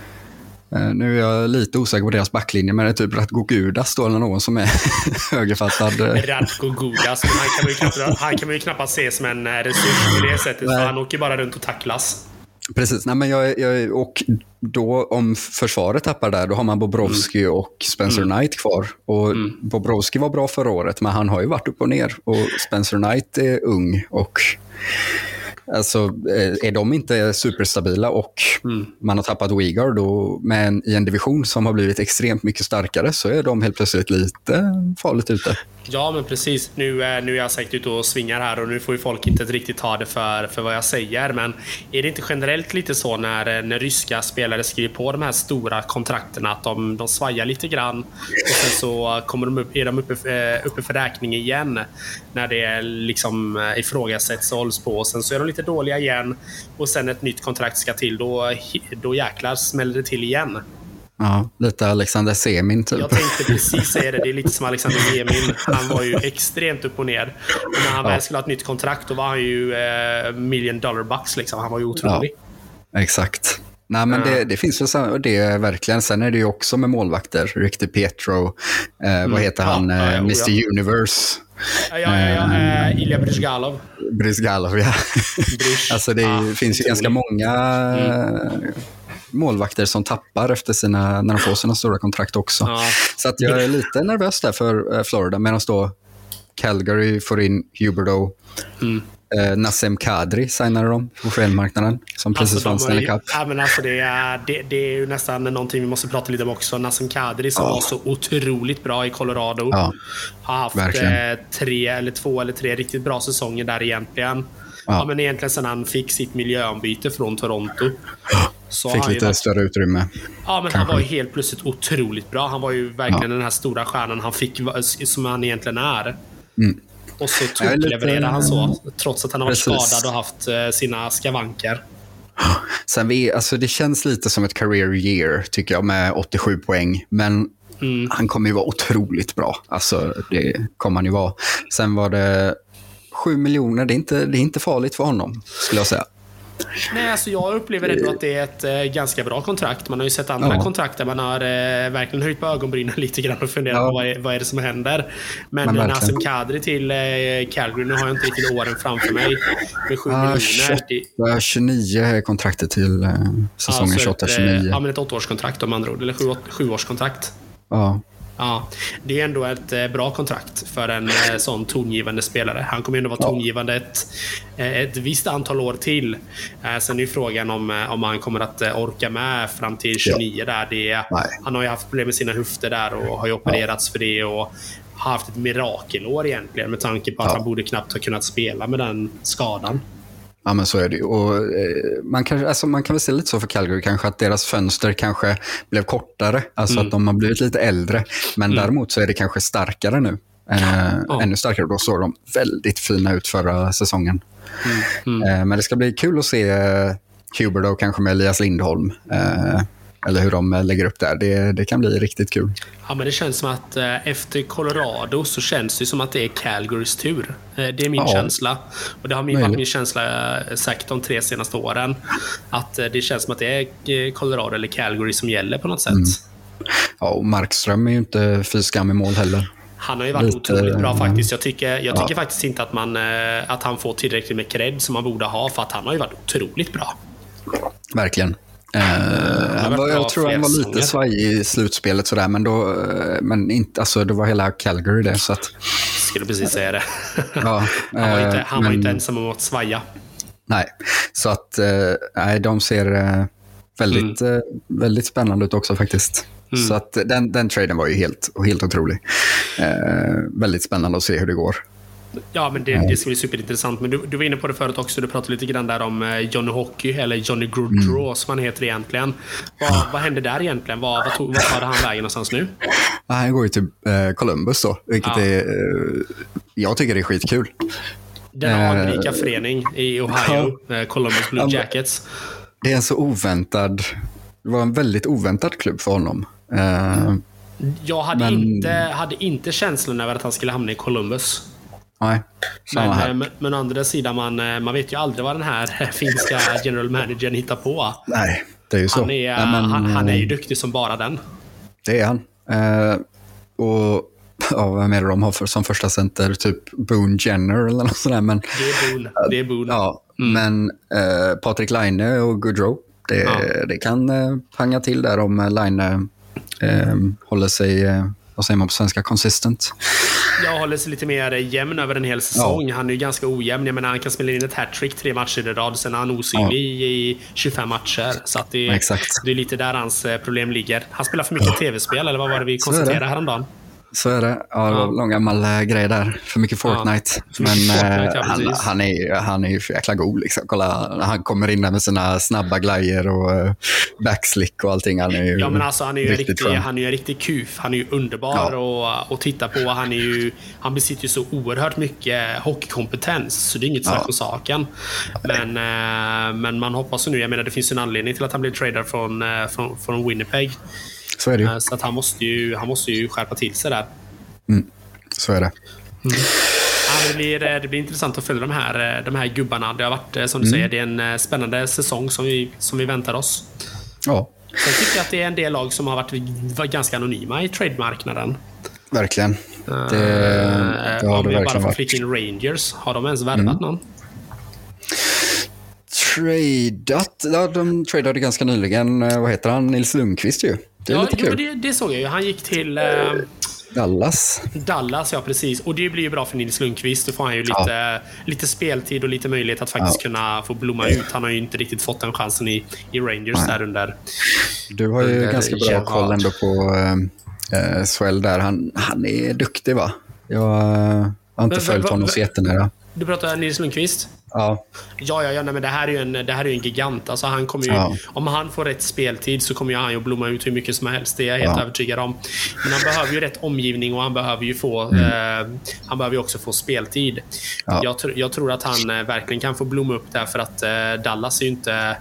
Eh, Nu är jag lite osäker på deras backlinje, men det är typ Ratko Gudas då, eller någon som är *laughs* högerfattad.
Radko Gudas, han kan, man ju knappt, han kan man ju knappast se som en eh, resurs på det sättet. För han åker bara runt och tacklas.
Precis, Nej, men jag, jag, och då om försvaret tappar där, då har man Bobrovski och Spencer Knight kvar. Och Bobrovski var bra förra året, men han har ju varit upp och ner. Och Spencer Knight är ung och alltså, är är de inte superstabila och man har tappat Weegar då, men i en division som har blivit extremt mycket starkare så är de helt plötsligt lite farligt ute.
Ja, men precis. Nu, nu är jag säkert ute och svingar här och nu får ju folk inte riktigt ta det för, för vad jag säger. Men är det inte generellt lite så när, när ryska spelare skriver på de här stora kontrakterna att de, de svajar lite grann och sen så kommer de upp, är de uppe, eh, uppe för räkning igen när det liksom eh, ifrågasätts och hålls på. Och sen så är de lite dåliga igen och sen ett nytt kontrakt ska till. Då, då jäklar smäller det till igen.
Ja, lite Alexander Semin typ.
Jag tänkte precis säga det. Det är lite som Alexander Semin. Han var ju extremt upp och ner. Och när han ja. väl skulle ha ett nytt kontrakt, då var han ju eh, million dollar bucks. Liksom. Han var ju otrolig.
Ja, exakt. Nej, men det, det finns väl så, det är verkligen. Sen är det ju också med målvakter. Ricky Petro, eh, mm. vad heter han, ja, ja, Mr ja. Universe.
Ja, ja, ja. Uh, Ilja Bryzgalov.
Bryzgalov, ja. *laughs* alltså det ah, finns ju ganska många mm målvakter som tappar efter sina, när de får sina stora kontrakt också. Ja. Så att jag är lite nervös där för eh, Florida, medan då Calgary får in Huberdo. Mm. Eh, Nassem Kadri signade de på felmarknaden som precis alltså, vann Stanley Cup.
Ja, men alltså det, är, det, det, är ju nästan någonting vi måste prata lite om också. Nassem Kadri som ja. var så otroligt bra i Colorado. Ja, har haft eh, tre eller två eller tre riktigt bra säsonger där egentligen. Ja. ja. men egentligen sen han fick sitt miljöombyte från Toronto.
Så fick lite varit... större utrymme.
Ja, men kanske. han var ju helt plötsligt otroligt bra. Han var ju verkligen ja. den här stora stjärnan han fick, som han egentligen är. Mm. Och så levererade han så, trots att han har varit Precis. skadad och haft uh, sina skavanker.
Sen vi, alltså det känns lite som ett career year, tycker jag, med 87 poäng. Men mm. han kommer ju vara otroligt bra. Alltså, det kommer han ju vara. Sen var det 7 miljoner, det är, inte, det är inte farligt för honom, skulle jag säga.
Nej, alltså jag upplever ändå att det är ett eh, ganska bra kontrakt. Man har ju sett andra ja. kontrakt där man har eh, verkligen höjt på ögonbrynen *laughs* lite grann och funderat ja. på vad är, vad är det som händer. Men, Men Nassim Kadri till eh, Calgary, nu har jag inte riktigt åren framför mig. Med 7 ah,
miljoner. 29 är kontraktet till eh, säsongen
alltså 28-29. Ja, men ett åttaårskontrakt om andra ord. Eller sju, sjuårskontrakt.
Ja.
Ja, det är ändå ett eh, bra kontrakt för en eh, sån tongivande spelare. Han kommer ändå vara tongivande ett, eh, ett visst antal år till. Sen är frågan om, om han kommer att orka med fram till 29. Ja. Där. Det, han har ju haft problem med sina höfter där och har ju opererats ja. för det. Och haft ett mirakelår egentligen med tanke på att ja. han borde knappt ha kunnat spela med den skadan.
Ja, men så är det ju. Och, eh, man, kan, alltså, man kan väl se lite så för Calgary kanske, att deras fönster kanske blev kortare. Alltså mm. att de har blivit lite äldre. Men mm. däremot så är det kanske starkare nu. Eh, oh. Ännu starkare. Då såg de väldigt fina ut förra säsongen. Mm. mm. Eh, men det ska bli kul att se eh, Huber då, kanske med Elias Lindholm. Eller hur de eh, lägger upp där. Det, det kan bli riktigt kul.
Ja, men det känns som att eh, efter Colorado så känns det som att det är Calgarys tur. Eh, det är min ja. känsla. Och det har min, varit min känsla säkert de tre senaste åren. Att det känns som att det är Colorado eller Calgary som gäller på något sätt. Mm.
Ja, och Markström är ju inte fy skam i mål heller.
Han har ju varit Lite, otroligt bra faktiskt. Jag tycker, jag tycker faktiskt inte att, man, att han får tillräckligt med cred som han borde ha, för att han har ju varit otroligt bra.
Verkligen. Uh, han var, jag tror han var lite svajig i slutspelet sådär, men, då, uh, men inte, alltså, det var hela Calgary det. Så att,
skulle precis säga det. ja, *laughs* han var inte, han men, var inte ensam om att svaja.
Nej, så att nej, de ser väldigt, mm. väldigt spännande ut också faktiskt. Mm. Så att den, den traden var ju helt, helt otrolig. väldigt spännande att se hur det går.
Ja, men det, det ska bli superintressant. Men du, du var inne på det förut också. Du pratade lite grann där om eh, Johnny Hockey, eller Johnny Gaudreau mm. som han heter egentligen. Vad, vad hände där egentligen? Vad, vad, tog, vad tar han vägen någonstans nu?
Han går ju till eh, Columbus då, vilket ja. är... Eh, jag tycker det är skitkul.
Den anrika eh, förening i Ohio, ja. Columbus Blue Jackets.
Det är en så oväntad... Det var en väldigt oväntad klubb för honom. Mm.
Jag hade, men... inte, hade inte känslan över att han skulle hamna i Columbus.
Nej,
men, här. Eh, men, men å andra sidan, man, eh, man vet ju aldrig vad den här *laughs* finska general managern hittar på.
Nej, det är ju så.
Han är, Nej, men, han, han, är ju duktig som bara den.
Det är han. Eh, och ja, vem är det de har för, som första center? Typ Boone Jenner eller något sådär. Men,
det är Boone. Det är Boone.
Ja, mm. Men eh, Patrik Laine och Goodrow, det, ja. det kan eh, panga till där om Laine eh, håller sig vad säger man på svenska, consistent?
Jag håller sig lite mer jämn över en hel säsong. Ja. Han är ju ganska ojämn. Jag menar, han kan spela in ett hattrick tre matcher i rad. Sen är han osynlig ja. i 25 matcher. Så att det,
Exakt.
det är lite där hans eh, problem ligger. Han spelar för mycket ja. tv-spel, eller vad var det vi konstaterade häromdagen?
Så är det. Ja, det var
Ja.
någon gammal äh, grej där. För mycket Fortnite.
Mycket
Men
Fortnite,
eh,
ja,
han, han, är, han är ju för jäkla god. Liksom. Kolla, han kommer in där med sina snabba glajjor och uh, backslick och allting. Han är ju
Ja men alltså han är ju
riktigt
riktig,
skön.
han är ju en riktig kuf. Han är ju underbar att att titta på. Han, är ju, han besitter ju så oerhört mycket hockeykompetens. Så det är inget
Ja.
snack om saken. Men, eh, men man hoppas ju nu. Jag menar det finns ju en anledning till att han blev tradad från, eh, från, från Winnipeg.
Så är det ju.
Eh, Så att han måste ju, han måste ju skärpa till sig där.
Så är det.
Ja, det, blir, eh, det blir intressant att följa de här, eh, de här gubbarna. Det har varit, som
Mm.
du säger, det är en spännande säsong som vi, som vi väntar oss.
Ja,
Sen tycker jag att det är en del lag som har varit var ganska anonyma i trademarknaden.
verkligen. Det, det har
om
det
vi bara får flika in Rangers. Har de ens värvat någon?
Tradat? Ja, de tradade ganska nyligen. eh, Vad heter han? Nils Lundqvist ju. Det är
Ja,
lite kul.
det, det såg jag ju. Han gick till eh,
Dallas.
Dallas, ja precis. Och det blir ju bra för Nils Lundqvist. Då får han ju lite, lite speltid och lite möjlighet att faktiskt kunna få blomma ut. Han har ju inte riktigt fått den chansen i, i Rangers där under.
Du har ju ganska bra
Gerard.
koll ändå på äh, Swell där. Han, han är duktig va? Jag äh, har inte
Men-
följt honom så jättenära.
Du pratar Nils Lundqvist?
Ja,
Ja, ja, ja nej, men det här är ju en, det här är en gigant. Alltså, han kommer ju,
Ja.
Om han får rätt speltid så kommer ju han ju att blomma ut hur mycket som helst. Det är jag helt
Ja.
övertygad om. Men han behöver ju rätt omgivning och han behöver ju få
Mm.
eh, Han behöver också få speltid.
Ja.
Jag, tr- jag tror att han eh, verkligen kan få blomma upp där för att eh, Dallas är ju inte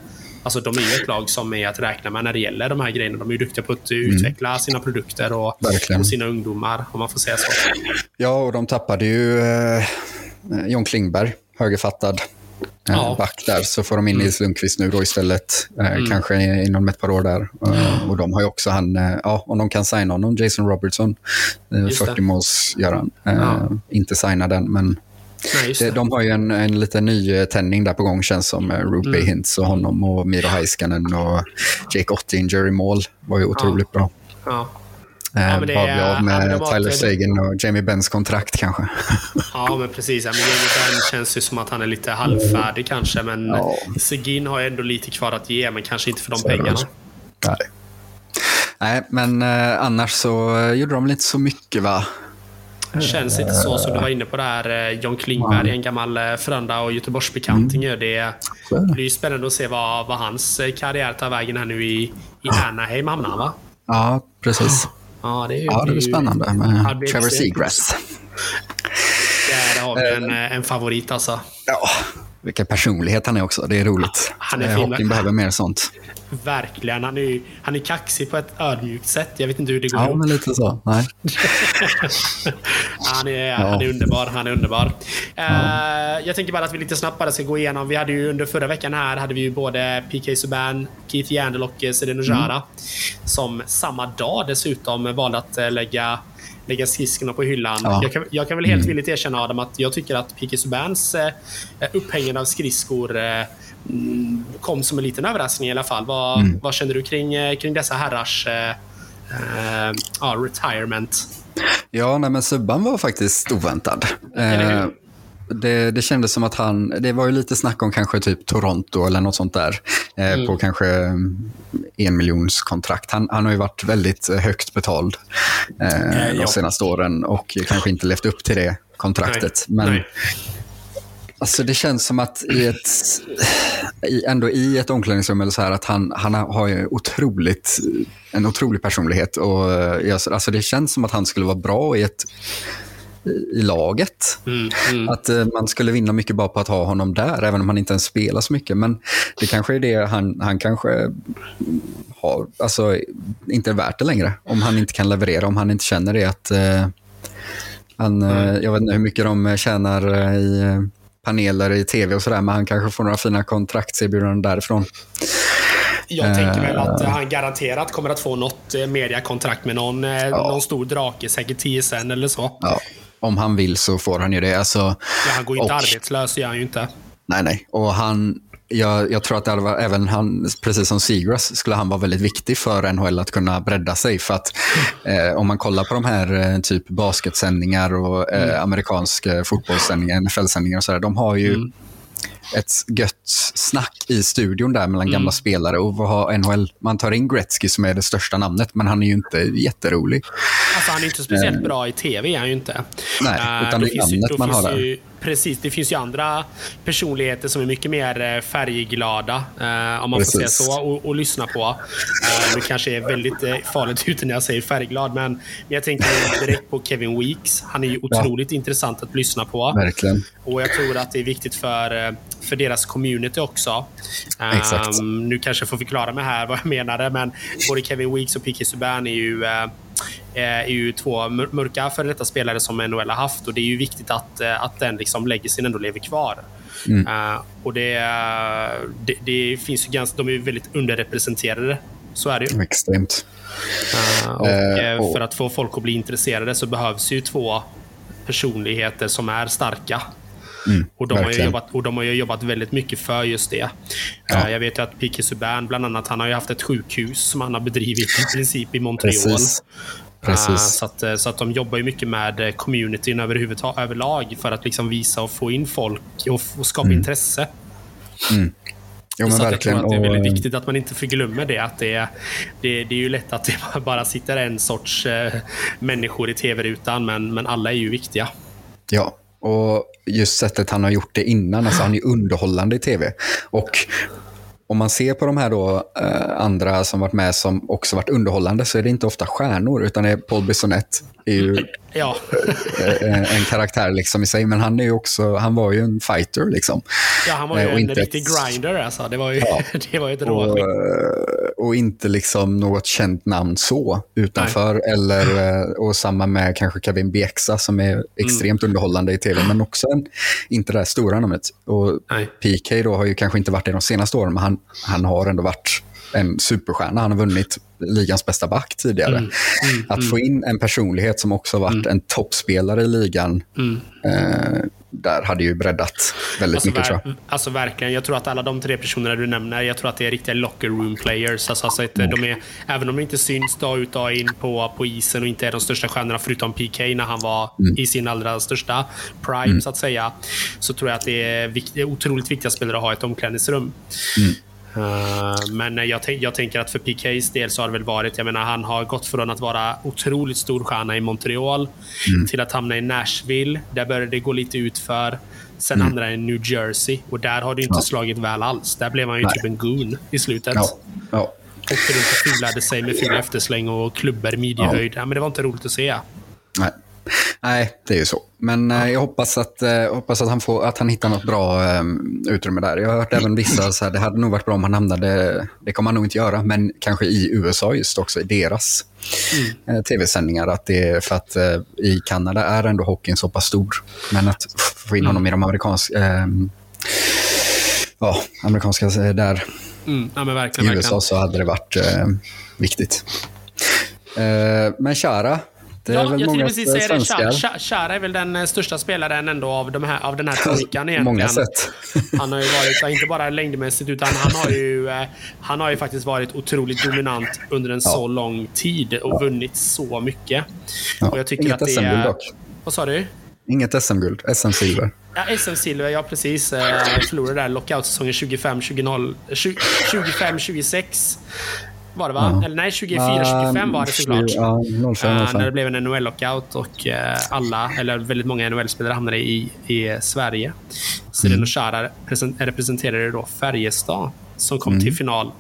Alltså de är ju ett lag som är att räkna med när det gäller de här grejerna. De är ju duktiga på att utveckla sina produkter och,
Mm.
Och sina ungdomar, om man får säga så.
ja och de tappade ju äh, John Klingberg, högerfattad. äh,
Ja. Mm.
Back där, så får de in Nils Lundqvist nu då istället. äh, Kanske inom ett par år där. Äh, och de har ju också han, ja, om de kan signa honom, Jason Robertson. Äh,
Just det.
40 måls gör han.
Ja.
Inte signa den, men
Nej,
de har ju en, en liten ny eh, tändning där på gång känns som. eh, Rupe
Mm.
Hintz och honom och Miro Heiskanen och Jake Ottinger i mål var ju otroligt bra.
Ja.
Eh,
Ja, det är-
av
ja,
med
har
Tyler Sagan och Jamie Benns kontrakt kanske. *laughs*
Ja, men precis. Ja, men Jamie Benn känns ju som att han är lite halvfärdig kanske. Men
Ja.
Segin har ju ändå lite kvar att ge, men kanske inte för de
Så det
pengarna.
Nej. Nej, men eh, annars så gjorde de inte så mycket va?
Känns inte så som du var inne på där. eh, John Klingberg, en gammal eh, Frölunda och Göteborgsbekanting.
Mm.
Det
det.
blir spännande att se vad, vad hans karriär tar vägen här nu i, i Anaheim hamnar va?
Ja, precis.
Ja, det, är ju,
Ja, det blir spännande med Trevor Seagrass.
Där har vi en, eh, en favorit alltså.
Ja, vilken personlighet han är också. Det är roligt.
Han är
Eh,
fin.
Behöver mer sånt.
Verkligen. Han är, han är kaxig på ett ödmjukt sätt. Jag vet inte hur det går
Ja,
ihop.
men lite så. Nej. *laughs*
Han är, han är underbar. Han är underbar. Eh, jag tänker bara att vi lite snabbt bara ska gå igenom. Vi hade ju under förra veckan här hade vi ju både PK Subban, Keith Yandel och eh, Zdeno Jara. Som samma dag dessutom valde att eh, lägga lägga skridskorna på hyllan.
Ja.
Jag, kan, jag kan väl helt villigt erkänna Adam att jag tycker att PK Subans eh, upphängande av skridskor eh, mm, kom som en liten överraskning i alla fall. Vad, vad känner du kring, eh, kring dessa herrars eh, eh, ja, retirement?
Ja, nej, men Subban var faktiskt oväntad. Eh, det, det kändes som att han, det var ju lite snack om kanske typ Toronto eller något sånt där. Eh,
Mm.
På kanske mm, en miljons kontrakt. Han, han har ju varit väldigt eh, högt betald eh,
ja.
de senaste åren och kanske inte levt upp till det kontraktet.
Nej.
Men
Nej.
Alltså det känns som att i ett, i, ändå i ett omklädningsrum eller så här att han, han har ju otroligt, en otrolig personlighet. Och, eh, alltså det känns som att han skulle vara bra i, ett, i laget.
Mm, mm.
Att eh, man skulle vinna mycket bara på att ha honom där, även om han inte ens spelar så mycket. Men det kanske är det han, han kanske har, alltså inte är värt det längre. Om han inte kan leverera, om han inte känner det att eh, han, eh, jag vet inte hur mycket de tjänar eh, i eh, paneler i tv och sådär, men han kanske får några fina kontraktserbjudanden därifrån.
Jag tänker väl att han garanterat kommer att få något mediakontrakt med någon, eh, någon stor drake, säkert TSN eller så.
Ja, om han vill så får han ju det. Alltså,
Ja, han går inte
och-
arbetslös, gör han ju inte.
Nej, nej. Och han, jag, jag tror att varit, även han, precis som Seagrass, skulle han vara väldigt viktig för NHL att kunna bredda sig. För att eh, om man kollar på de här eh, typ basketsändningar och eh, amerikanska fotbollssändningar, NFL-sändningar och sådär, de har ju ett gött snack i studion där mellan gamla spelare och har NHL? Man tar in Gretzky som är det största namnet, men han är ju inte jätterolig.
Alltså, han är inte speciellt bra i tv, är han ju inte.
Nej,
Eh,
utan
då
det är
ju-
namnet
då
man har där.
ju- Precis, det finns ju andra personligheter som är mycket mer eh, färgglada, eh, om man får säga
Precis.
så, och, och lyssna på. Eh, det kanske är väldigt farligt *laughs* ute när jag säger färgglad, men, jag tänker direkt på Kevin Weeks. Han är ju otroligt intressant att lyssna på.
Verkligen.
Och jag tror att det är viktigt för, för deras community också. Ehm,
Exakt.
nu kanske jag får förklara mig här vad jag menade, men både Kevin Weeks och Piqué Subban är ju, är ju två mör- mörka före detta spelare som NHL har haft och det är ju viktigt att, eh, att den liksom legacyn ändå lever kvar. Eh, och det, eh, det, det finns ju ganska, de är ju väldigt underrepresenterade. Så är det ju.
Extremt.
Eh, och,
Eh,
eh,
och-
För att få folk att bli intresserade så behövs ju två personligheter som är starka. Och, de har ju
verkligen.
jobbat, och de har jobbat väldigt mycket för just det.
Ja.
Eh, Jag vet att Piqué Subban, bland annat, han har ju haft ett sjukhus som han har bedrivit i princip i Montreal.
Precis.
Eh,
Precis.
Så, att, eh, så att de jobbar ju mycket med communityn överhuvudtaget, överlag för att liksom visa och få in folk och, och skapa intresse.
Jo, men
så jag tror att det är väldigt viktigt att man inte förglömmer det. Att det, är- det, det är ju lätt att det *laughs* bara sitter en sorts eh, människor i tv-rutan, men, men alla är ju viktiga.
Ja, och just sättet han har gjort det innan. Alltså han är underhållande i tv. Och om man ser på de här då, eh, andra som varit med som också varit underhållande så är det inte ofta stjärnor utan det är Paul Bissonette är ju mm.
Ja,
eh, en karaktär liksom i sig. Men han, är ju också, han var ju en fighter. Liksom.
ja han var ju
Eh, och
en
inte
riktig
ett-
grinder. Alltså. Det var ju,
Ja. *laughs*
det var ju ett
Och, eh, och inte liksom något känt namn så utanför. Eller, och samma med kanske Kevin Bieksa som är extremt underhållande i tv. Men också en, inte det där stora namnet. Och
Nej.
PK då har ju kanske inte varit det de senaste åren, men han, han har ändå varit en superstjärna. Han har vunnit ligans bästa back tidigare.
Mm.
Att få in en personlighet som också varit en toppspelare i ligan,
Mm.
eh, där hade ju breddat väldigt
Alltså,
mycket
ver-
jag.
alltså verkligen, jag tror att alla de tre personerna du nämner, jag tror att det är riktiga locker room players. Alltså, alltså att de är, även om de inte syns dag ut dag in på, på isen och inte är de största stjärnorna förutom PK när han var
Mm.
i sin allra största prime så att säga. Så tror jag att det är, vikt, det är otroligt viktiga spelare att ha ett omklädningsrum.
Mm.
Uh, men jag, jag tänker att för PKs del så har det väl varit, jag menar han har gått från att vara otroligt stor stjärna i Montreal
Mm.
till att hamna i Nashville. Där började det gå lite ut för. Sen
Mm.
hamnade han i New Jersey och där har det inte slagit väl alls. Där blev han ju
Nej.
typ en goon i slutet.
Ja, ja.
Åkte runt och fulade sig med fula eftersläng och klubbor midjehöjd. Ja. men det var inte roligt att se.
Nej. Nej, det är ju så. Men eh, jag hoppas att, eh, hoppas att, han får, att han hittar något bra eh, utrymme där. Jag har hört även vissa, så här, det hade nog varit bra om han hamnade, det kommer han nog inte göra, men kanske i USA just också, i deras eh, tv-sändningar. Att det, för att i Kanada är ändå hockeyn så pass stor. Men att få in honom i de amerikanska, eh, ja, amerikanska där
Mm. Ja, men
i
verkligen. verkligen.
USA så hade det varit viktigt. Men Chara, det är
Ja,
väl
jag
många
precis säga det.
svenskar.
Chara- Chara är väl den eh, största spelaren ändå av, de här, av den här *laughs* trojkan egentligen.
Många sätt. *laughs*
Han har ju varit, inte bara längdmässigt, utan han har ju, eh, han har ju faktiskt varit otroligt dominant under en så lång tid och vunnit så mycket.
Ja,
Och jag tycker
Inget
att det
SM-guld
är...
dock.
Vad sa du?
Inget SM-guld, SM-silver.
Ja, SM-silver, ja precis. Eh, förlorade där lockout-säsongen 25-26 var det va? Eller nej, 24-25 var det såklart.
Ja, 05,
Eh,
05.
när det blev en NHL-lockout och eh, alla, eller väldigt många NHL-spelare hamnade i, i Sverige. Zdeno Chara represent- representerade då Färjestad som kom till final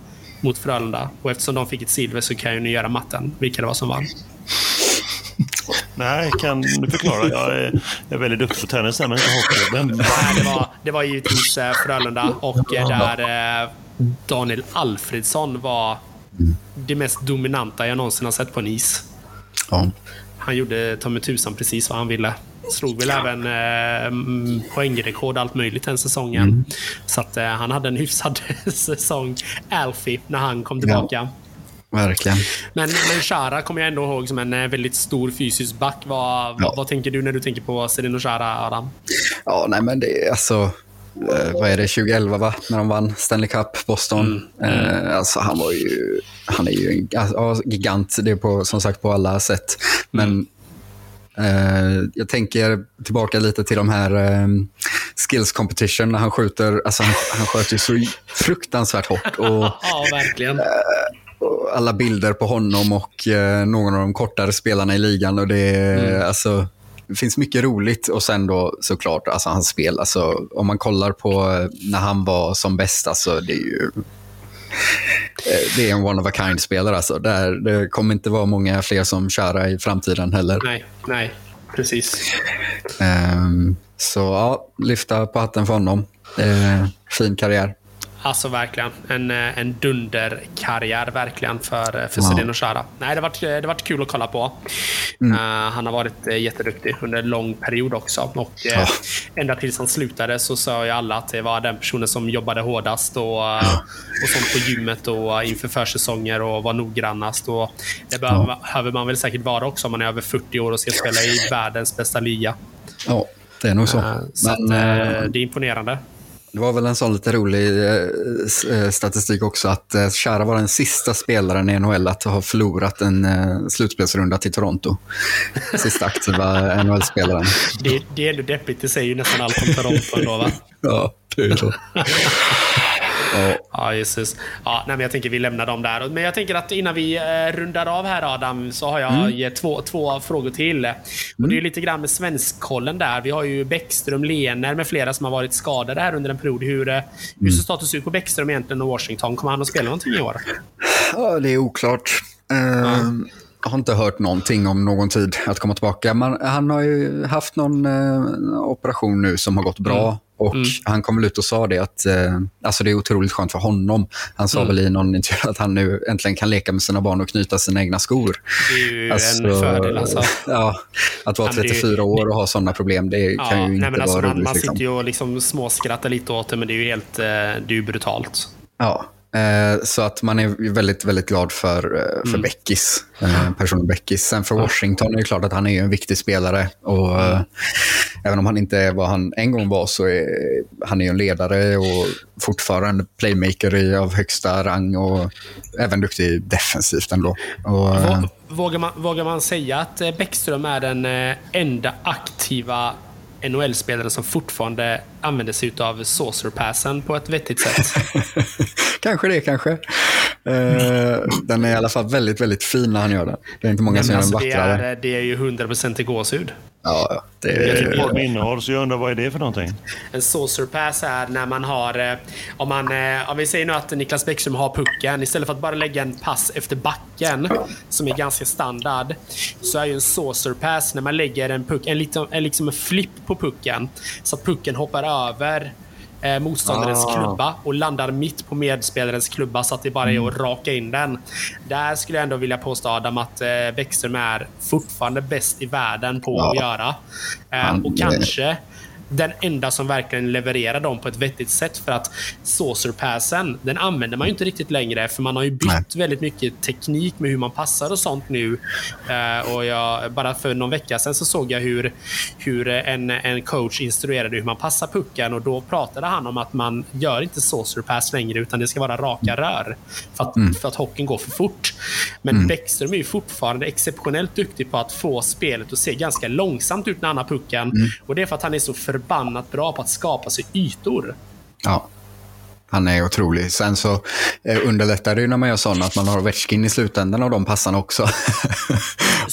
mot Frölunda. Och eftersom de fick ett silver så kan ju ni göra matten, vilka det var som vann. *laughs*
Nej, kan du förklara? Jag är, jag är väldigt duktig på tennis där, men inte hockey. Vem, *laughs*
Nej, det, var, det var givetvis eh, Frölunda och eh, där eh, Daniel Alfredsson var det mest dominanta jag någonsin har sett på en is.
Ja.
Han gjorde ta mig tusan precis vad han ville. Slog väl även eh, mm, poängrekord allt möjligt den säsongen. Så att eh, han hade en hyfsad *laughs* säsong, Alfie, när han kom tillbaka.
Verkligen.
Men, men Chara kommer jag ändå ihåg som en eh, väldigt stor fysisk back. Vad,
Ja.
vad tänker du när du tänker på Zdeno Chara, Adam?
Ja, nej men det är alltså... Eh, vad är det, 2011 va? När de vann Stanley Cup, Boston. Eh, alltså han var ju... Han är ju en alltså, gigant, det är på, som sagt på alla sätt. Men Eh, jag tänker tillbaka lite till de här eh, skills competition när han skjuter. Alltså han, han sköt ju så fruktansvärt hårt. Och, *laughs*
ja, verkligen.
och alla bilder på honom och eh, någon av de kortare spelarna i ligan. Och det, mm. alltså, det finns mycket roligt och sen då såklart alltså hans spel. Alltså, om man kollar på när han var som bäst, alltså, det är ju Eh, det är en one of a kind-spelare. Alltså. Där, det kommer inte vara många fler som köra i framtiden heller.
Nej, nej, precis.
Um, så ja, lyfta på hatten för honom. Uh, fin karriär.
Alltså verkligen. En, eh, en dunderkarriär verkligen för, eh, för ja. Zdeno Chara. Nej, det har varit, det har varit kul att kolla på. Mm. Uh, han har varit uh, jätteduktig under en lång period också. Och uh, ja. ända tills han slutade så sa ju alla att det var den personen som jobbade hårdast och, ja. och sånt på gymmet och inför försäsonger och var noggrannast. Och det behöver man väl säkert vara också om man är över 40 år och ska spela i världens bästa liga.
Ja, det är nog så.
så Men, att, det är imponerande.
Det var väl en sån lite rolig eh, eh, statistik också att eh, Chara var den sista spelaren i NHL att ha förlorat en eh, slutspelsrunda till Toronto. Sista aktiva *laughs* NHL-spelaren.
Det, det är ändå deppigt, det säger ju nästan allt om Toronto ändå va? *laughs*
ja, det är så. *laughs*
Ja, ja Jesus. Ja, nej, men jag tänker vi lämnar dem där. Men jag tänker att innan vi eh, rundar av här Adam, så har jag mm. två, två frågor till. Mm. Och Det är lite grann med svenskkollen där. Vi har ju Bäckström, Lener med flera som har varit skadade här under en period. Hur, eh, hur ser mm. status ut på Bäckström egentligen och Washington? Kommer han att spela någonting i år?
Ja, det är oklart. Uh, har inte hört någonting om någon tid att komma tillbaka. Man, han har ju haft någon uh, operation nu som har gått bra. Mm. Och mm. Han kom väl ut och sa det att eh, alltså det är otroligt skönt för honom. Han sa mm. väl i någon intervju att han nu äntligen kan leka med sina barn och knyta sina egna skor.
Det är ju alltså, en fördel. Alltså. *laughs*
Ja, att vara 34 ju, år och ha sådana problem, det ja, kan ju inte nej, alltså, vara
man,
roligt.
Man sitter ju och liksom småskrattar lite åt det, men det är ju helt eh, det är brutalt.
Ja, Eh, så att man är väldigt, väldigt glad för, eh, för mm. Beckis, eh, personen Beckis. Sen för Washington är det klart att han är en viktig spelare. Och, mm. Även om han inte är vad han en gång var så är han är en ledare och fortfarande playmaker av högsta rang och även duktig defensivt ändå. Och,
vågar, man, vågar man säga att Bäckström är den enda aktiva NHL-spelare som fortfarande använder sig av saucer-passen på ett vettigt sätt. *laughs*
kanske det, kanske. Uh, den är i alla fall väldigt, väldigt fin när han gör den. Det är inte många som gör den
alltså, vackrare. Det är, det är ju 100% i gåshud.
Ja, det är...
Jag innehåll, så jag undrar vad är det för någonting?
En saucer pass är när man har... Eh, om, man, eh, om vi säger nu att Niklas Bäckström har pucken. Istället för att bara lägga en pass efter backen, som är ganska standard, så är ju en saucer pass när man lägger en puck, en, liten, en, liksom en flipp på pucken, så att pucken hoppar över eh, motståndarens ah. klubba och landar mitt på medspelarens klubba så att det bara är att mm. raka in den. Där skulle jag ändå vilja påstå Adam att eh, Bäckström är fortfarande bäst i världen på ja. att göra. Eh, och kanske den enda som verkligen levererar dem på ett vettigt sätt. För att saucerpassen, den använder man ju inte riktigt längre. För man har ju bytt Nej. väldigt mycket teknik med hur man passar och sånt nu. Uh, och jag, bara för någon vecka sedan så såg jag hur, hur en, en coach instruerade hur man passar pucken. Och då pratade han om att man gör inte saucerpass längre, utan det ska vara raka rör. För att, mm. för att hockeyn går för fort. Men mm. Bäckström är ju fortfarande exceptionellt duktig på att få spelet att se ganska långsamt ut när han har pucken. Mm. Och det är för att han är så för förbannat bra på att skapa sig ytor.
Ja. Han är otrolig. Sen så eh, underlättar det ju när man gör sådana att man har Ovechkin i slutändan av de passarna också. *laughs*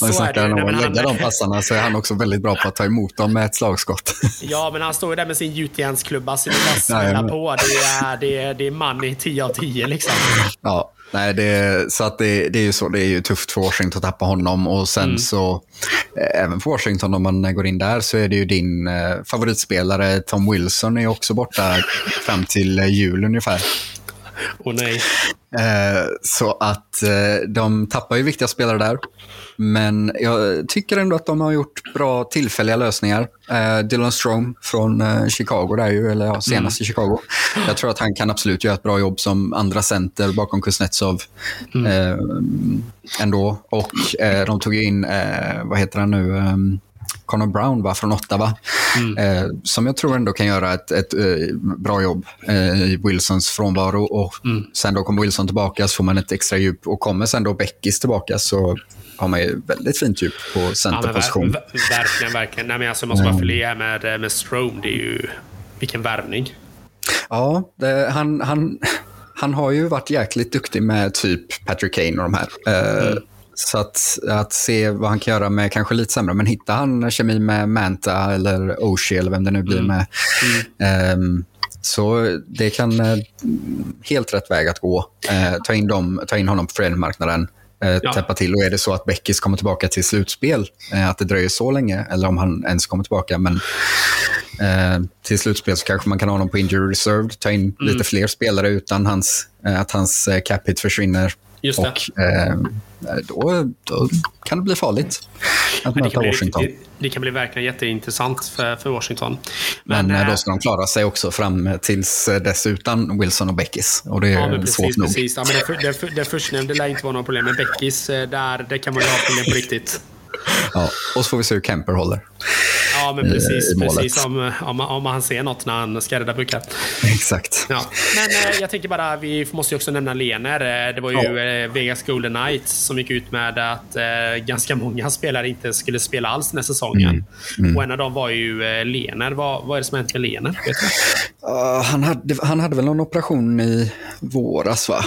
man snackar om att lägga de passarna så är han också väldigt bra på att ta emot dem med ett slagskott. *laughs*
ja, men han står ju där med sin gjutjärnsklubba är bara på. Det är, det, är, det är man i 10 av 10 liksom.
Ja, Nej, det, så att det, det är ju så. Det är ju tufft för Washington att tappa honom. Och sen mm. så, eh, även för Washington, om man går in där, så är det ju din eh, favoritspelare Tom Wilson är också borta fram till eh, jul ungefär.
Oh, nej.
Eh, så att eh, de tappar ju viktiga spelare där. Men jag tycker ändå att de har gjort bra tillfälliga lösningar. Eh, Dylan Strome från Chicago, där ju, eller ja, senast mm. i Chicago. Jag tror att han kan absolut göra ett bra jobb som andra center bakom Kuznetsov. Mm. Ändå. Och de tog in, vad heter han nu? Connor Brown va, från Ottawa. Mm. Eh, som jag tror ändå kan göra ett, ett eh, bra jobb eh, i Wilsons frånvaro. Och mm. Sen då kommer Wilson tillbaka så får man ett extra djup. Och kommer sen då Beckis tillbaka så har man ju väldigt fint djup på
Ja,
centerposition.
ver ver verkligen, verkligen. Nej, men alltså, jag måste bara fylla i här med, med Strome. Det är ju... Vilken värvning.
Ja, det, han, han, han har ju varit jäkligt duktig med typ Patrick Kane och de här. Eh, Så att, att se vad han kan göra med kanske lite sämre. Men hittar han kemi med Manta eller Oshie eller vem det nu blir med. ehm, så det kan eh, helt rätt väg att gå. Eh, ta, in dem, ta in honom på marknaden eh,
Ja.
täppa till. Och är det så att Beckis kommer tillbaka till slutspel, eh, att det dröjer så länge, eller om han ens kommer tillbaka, men eh, till slutspel så kanske man kan ha honom på injury reserved, ta in
Mm.
lite fler spelare utan hans, eh, att hans cap hit försvinner.
Just det.
Och eh, då, då kan det bli farligt att möta
kan bli,
Washington.
det, det kan bli verkligen jätteintressant för, för Washington.
Men,
Men,
eh,
eh,
då ska de klara sig också fram tills eh, dess utan Wilson och Beckis. Och det är
Ja, men
svårt
precis.
nog.
precis. Ja, men det, det, det förstnämnde lär inte vara några problem. Men Beckis, där, där kan man ju ha problem på riktigt. *laughs*
Ja. Och så får vi se hur Kemper håller.
Ja, men precis.
målet.
precis om, om, om han ser något när han ska rädda puckar.
Exakt.
Ja. Men eh, jag tänker bara, vi måste ju också nämna Lener. Eh, Det var ju eh, Vegas Golden Knights som gick ut med att eh, ganska många spelare inte skulle spela alls den här säsongen.
Mm.
Och en av dem var ju eh, Lener. Vad, vad är det som hänt med Lener?
Ja, han, hade, han hade väl någon operation i våras, va?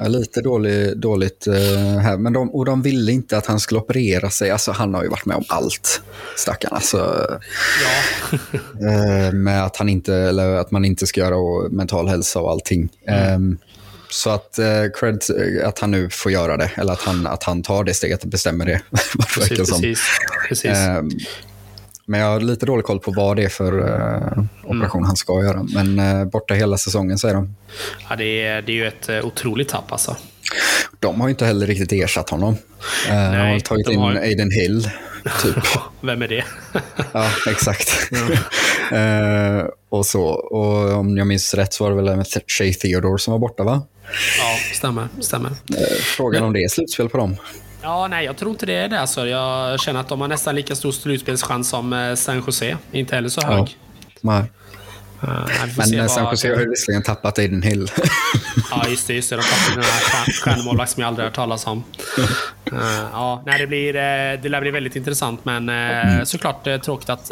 Ja, lite dålig, dåligt eh, här. Men de, och de ville inte att han skulle operera sig. Alltså, han har ju varit med om allt, stackarn. Alltså,
Ja. *laughs*
eh, med att, han inte, eller att man inte ska göra mental hälsa och allting. Ehm, så att, eh, cred, eh, att han nu får göra det, eller att han, att han tar det steget och bestämmer det. *laughs*
precis. precis. precis.
Ehm, men jag har lite dålig koll på vad det är för eh, operation han ska göra. Men eh, borta hela säsongen säger de.
Ja, det, är, det är ju ett otroligt tapp alltså.
De har ju inte heller riktigt ersatt honom. Eh, de har
Nej,
tagit
de
in
har-
Aiden Hill, typ.
Vem är det? *laughs*
ja, exakt. *laughs* Eh, och så. Och om jag minns rätt så var det väl även Shay Theodore som var borta, va?
ja, stämmer. stämmer.
Eh, frågan om det är slutspel på dem.
Ja, nej, jag tror inte det är det. Alltså. Jag känner att de har nästan lika stor slutspelschans som eh, San Jose. Inte heller så hög. Eh, nej,
Men eh, San
vad-
Jose har ju visserligen tappat Aiden Hill. *laughs*
Ja, just det. Just det. De tappade den här stjärn- stjärnmålvakt som jag aldrig har hört talas om. *laughs* Eh, ja, nej, det, blir, eh, det lär bli väldigt intressant, men
Mm.
såklart tråkigt att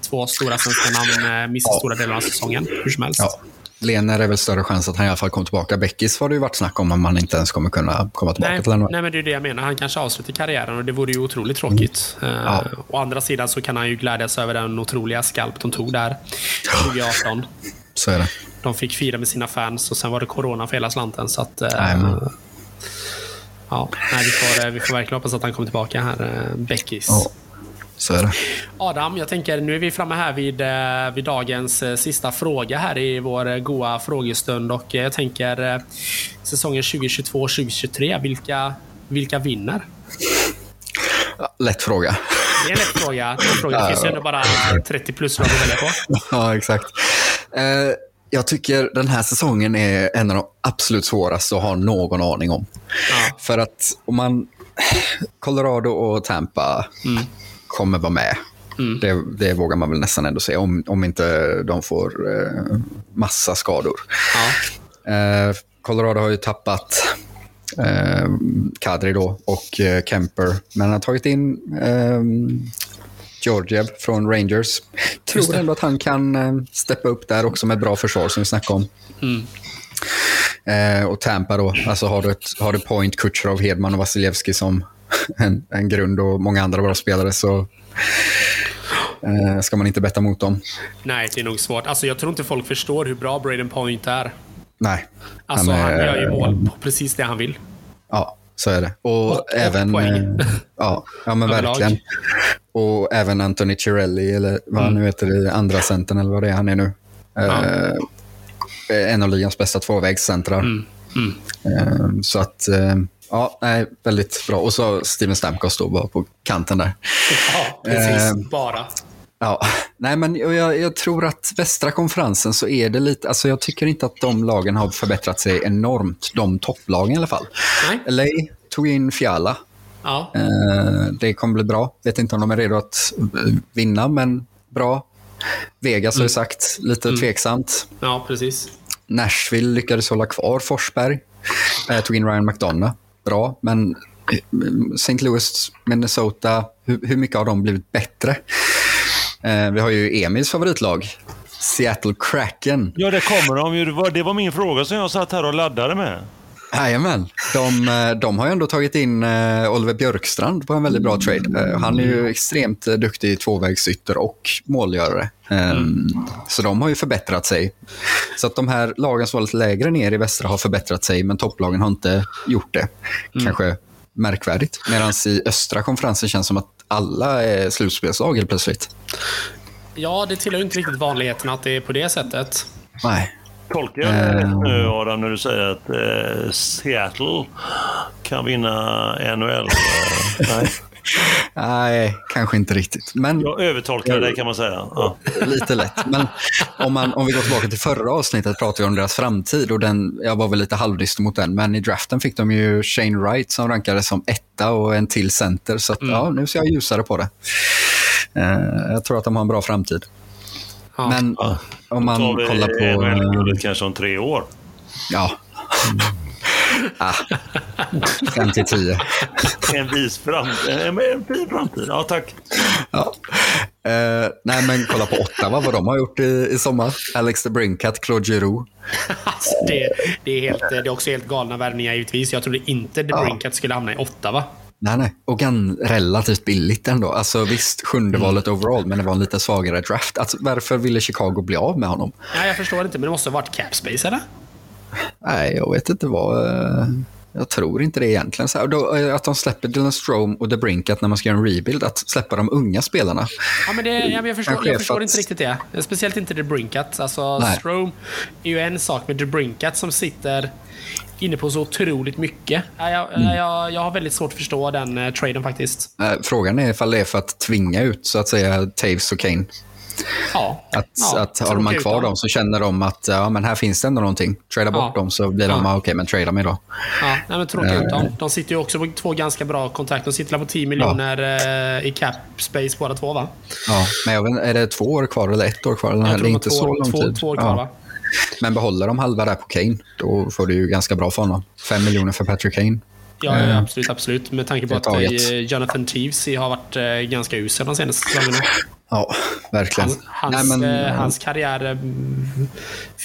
två stora svenska namn missar
Ja.
stora delar av säsongen. Hur som helst.
ja. Lener är väl större chans att han i alla fall kommer tillbaka. Beckis har det ju varit snack om om han inte ens kommer kunna komma tillbaka
Nej,
till NHL.
nej, men det är det jag menar. Han kanske avslutar karriären och det vore ju otroligt tråkigt. Eh,
Ja.
Å andra sidan så kan han ju glädjas över den otroliga skalp de tog där 2018.
Så är det.
De fick fira med sina fans och sen var det corona för hela slanten. Så att, eh,
Nej, men-
ja, nej, vi, får, eh, vi får verkligen hoppas att han kommer tillbaka här, Beckis.
Ja, så är det.
Adam, jag tänker nu är vi framme här vid, eh, vid dagens eh, sista fråga här i vår eh, goa frågestund. Och jag tänker säsongen 2022-2023, vilka, vilka vinner?
Lätt fråga.
Det är en lätt fråga. Den frågan finns ju ändå bara 30 plus att välja på.
ja, exakt. Jag tycker den här säsongen är en av de absolut svåraste att ha någon aning om.
Ja.
För att om man... Colorado och Tampa kommer vara med. Det, det vågar man väl nästan ändå säga, om, om inte de får eh, massa skador.
Ja.
Eh, Colorado har ju tappat eh, Kadri då och eh, Kemper. Men han har tagit in eh, Georgiev från Rangers. Tror ändå att han kan eh, steppa upp där också med bra försvar som vi snackade om.
Mm.
Eh, och Tampa då, alltså har du, ett, har du Point, Kucherov, Hedman och Vasilevski som *laughs* en, en grund och många andra bra spelare så eh, ska man inte betta mot dem.
Nej, det är nog svårt. Alltså, jag tror inte folk förstår hur bra Braden Point är.
Nej.
Alltså, han,
är-
gör ju mål på precis det han vill.
Ja, så är det. Och,
Och- och
även...
poäng.
eh, ja, ja, men
Överlag.
verkligen. Och även Anthony Cirelli, eller vad han nu heter, i andra centern eller vad det är han är nu. Eh, en av ligans bästa tvåvägscentrar.
Mm. Mm.
Eh, så att, eh, ja, nej, väldigt bra. Och så Steven Stamkos då bara på kanten där.
Ja, precis.
Eh,
Bara.
Ja, nej men jag, jag tror att västra konferensen så är det lite, alltså jag tycker inte att de lagen har förbättrat sig enormt, de topplagen i alla fall.
Nej.
LA tog in Fiala,
Ja.
Eh, Det kommer bli bra. Vet inte om de är redo att eh, vinna, men bra. Vegas har ju sagt, lite tveksamt.
ja, precis.
Nashville lyckades hålla kvar Forsberg. Eh, tog in Ryan McDonough. Bra, men eh, St. Louis, Minnesota, hur, hur mycket har de blivit bättre? Eh, vi har ju Emils favoritlag, Seattle Kraken.
Ja, det kommer de ju. Det var, det var min fråga som jag satt här och laddade med.
Jajamän. De, eh, de har ju ändå tagit in eh, Oliver Björkstrand på en väldigt bra trade. Eh, Han är ju extremt duktig tvåvägsytter och målgörare. Ehm, Så de har ju förbättrat sig. Så att de här lagen som var lite lägre ner i västra har förbättrat sig, men topplagen har inte gjort det. Kanske märkvärdigt. Medan i östra konferensen känns som att alla är slutspelslag helt plötsligt.
Ja, det tillhör inte riktigt vanligheten att det är på det sättet.
Nej.
Tolkar jag det rätt nu Adam när du säger att eh, Seattle kan vinna NHL? *laughs* Nej,
Nej, kanske inte riktigt. Men
jag övertolkar det kan man säga. Ja. *laughs*
lite lätt. Men om, man, om vi går tillbaka till förra avsnittet pratade vi om deras framtid och den, jag var väl lite halvdyster mot den. Men i draften fick de ju Shane Wright som rankades som etta och en till center. Så att, ja, nu ser jag ljusare på det. Eh, jag tror att de har en bra framtid.
Ja.
Men
Ja.
om man
Tar vi
kollar på...
NHL-guldet kanske om tre år.
Ja. ah. 5 till 10.
En vis framtid. En, en fin framtid. Ja, tack.
Ja. Eh, nej, men kolla på Ottawa, vad de har gjort i, i sommar. Alex de Brinkat, Claude Giroux.
Alltså, *laughs* det, det, är helt, det är också helt galna värvningar givetvis. Jag trodde inte The Brinkat skulle hamna i Ottawa.
Nej, nej. Och gan relativt billigt ändå. Alltså visst, sjunde valet overall, men det var en lite svagare draft. Alltså, varför ville Chicago bli av med honom?
Nej, jag förstår inte, men det måste ha varit cap space, eller?
Nej, jag vet inte vad... eh, Jag tror inte det egentligen. Så här, eh, att de släpper Dylan Strome och The Brinkat när man ska göra en rebuild, att släppa de unga spelarna.
Ja, men det, ja, men jag förstår, jag förstår
för att-
inte riktigt det. Speciellt inte The Brinkat. Alltså,
Nej.
Strome är ju en sak med The Brinkat som sitter inne på så otroligt mycket. Ja, jag,
Mm.
jag, jag har väldigt svårt att förstå den uh, traden faktiskt.
Eh, Frågan är ifall det är för att tvinga ut, så att säga, Taves och Kane.
Ja.
Att,
ja,
att har man kvar dem så känner de att ja, men här finns det ändå någonting. Trada bort
Ja.
dem så blir de,
Ja.
ja. okej, men trada mig då.
Ja, nej, men tråka ut
Eh.
dem. De sitter ju också på två ganska bra kontrakt. De sitter på 10 miljoner eh, i cap space båda två, va?
Ja, men jag vet, är det två år kvar eller ett år kvar? Eller
Jag
det är
tror
inte
har
så
två,
lång
två,
tid.
två år kvar, va?
Men behåller de halva där på Kane, då får du ju ganska bra för honom. Fem miljoner för Patrick Kane.
Ja,
Eh,
ja, absolut, absolut. Med tanke på att eh, Jonathan Teves har varit eh, ganska usel de senaste säsongerna.
Ja, verkligen.
Hans, hans,
Nej, men,
eh, hans karriär eh,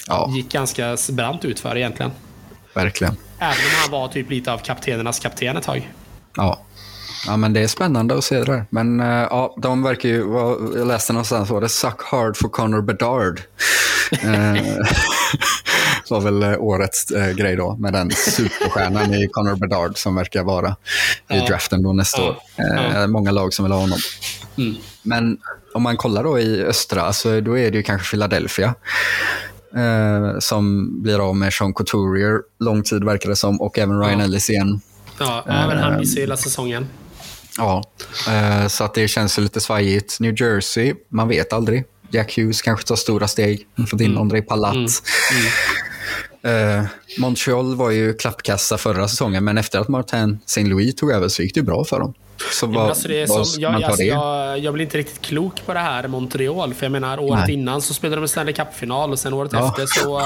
Ja.
gick ganska brant ut för egentligen.
Verkligen.
Även om han var typ lite av kaptenernas kapten ett tag.
Ja. ja, men det är spännande att se det där. Men eh, ja, de verkar ju, jag läste någonstans, var det Suck hard for Connor Bedard. Eh, *laughs* var väl eh, årets eh, grej då, med den superstjärnan i Connor Bedard som verkar vara i
Ja.
draften då nästa
Ja.
år. Eh, Många lag som vill ha honom.
Mm.
Men om man kollar då i östra, alltså, då är det ju kanske Philadelphia. Eh, som blir av med Sean Couturier, lång tid verkar det som, och även Ryan
Ja.
Ellis igen.
Ja, men han
Ehm.
missade hela säsongen.
Ja, eh, så att det känns ju lite svajigt. New Jersey, man vet aldrig. Jack Hughes kanske tar stora steg. Fått in André Palat. Eh, Montreal var ju klappkassa förra säsongen, men efter att Martin St. Louis tog över så gick det ju bra för dem. Så
Ja,
vad,
alltså det är som, jag,
man ta
alltså
det?
jag, jag blir inte riktigt klok på det här Montreal. För jag menar, året
Nej.
innan så spelade de en Stanley Cup-final och sen året
Ja.
efter så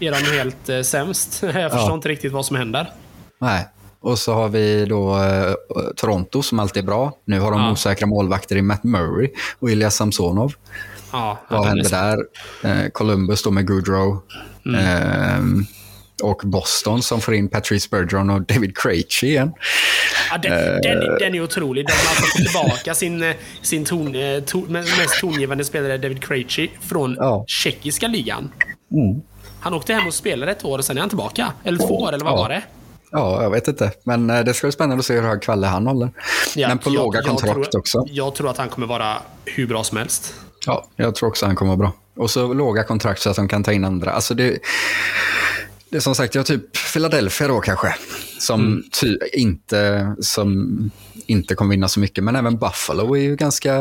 är de helt eh, sämst. *laughs* Jag förstår inte riktigt vad som händer.
Nej. Och så har vi då eh, Toronto som alltid är bra. Nu har de
Ja.
osäkra målvakter i Matt Murray och Ilya Samsonov.
Ja,
Vad
ja,
händer där? Eh, Columbus då med Goodrow.
Mm.
Och Boston som får in Patrice Bergeron och David Krejci igen.
Ja, den, den, är- den är otrolig. De har fått tillbaka sin, sin ton, ton, mest tongivande spelare David Krejci från
Ja.
tjeckiska ligan. Han åkte hem och spelade ett år och sen är han tillbaka. Eller två år, eller vad
Ja.
var det?
Ja, jag vet inte. Men eh, det ska bli spännande att se hur hög kvalle han håller.
Ja,
Men på
jag-
låga
jag
kontrakt
tror,
också.
Jag tror att han kommer vara hur bra som helst.
Ja, jag tror också han kommer vara bra. Och så låga kontrakt så att de kan ta in andra. Alltså det, det är som sagt, jag typ Philadelphia då kanske. Som,
Mm.
ty, inte, som inte kommer vinna så mycket. Men även Buffalo är ju ganska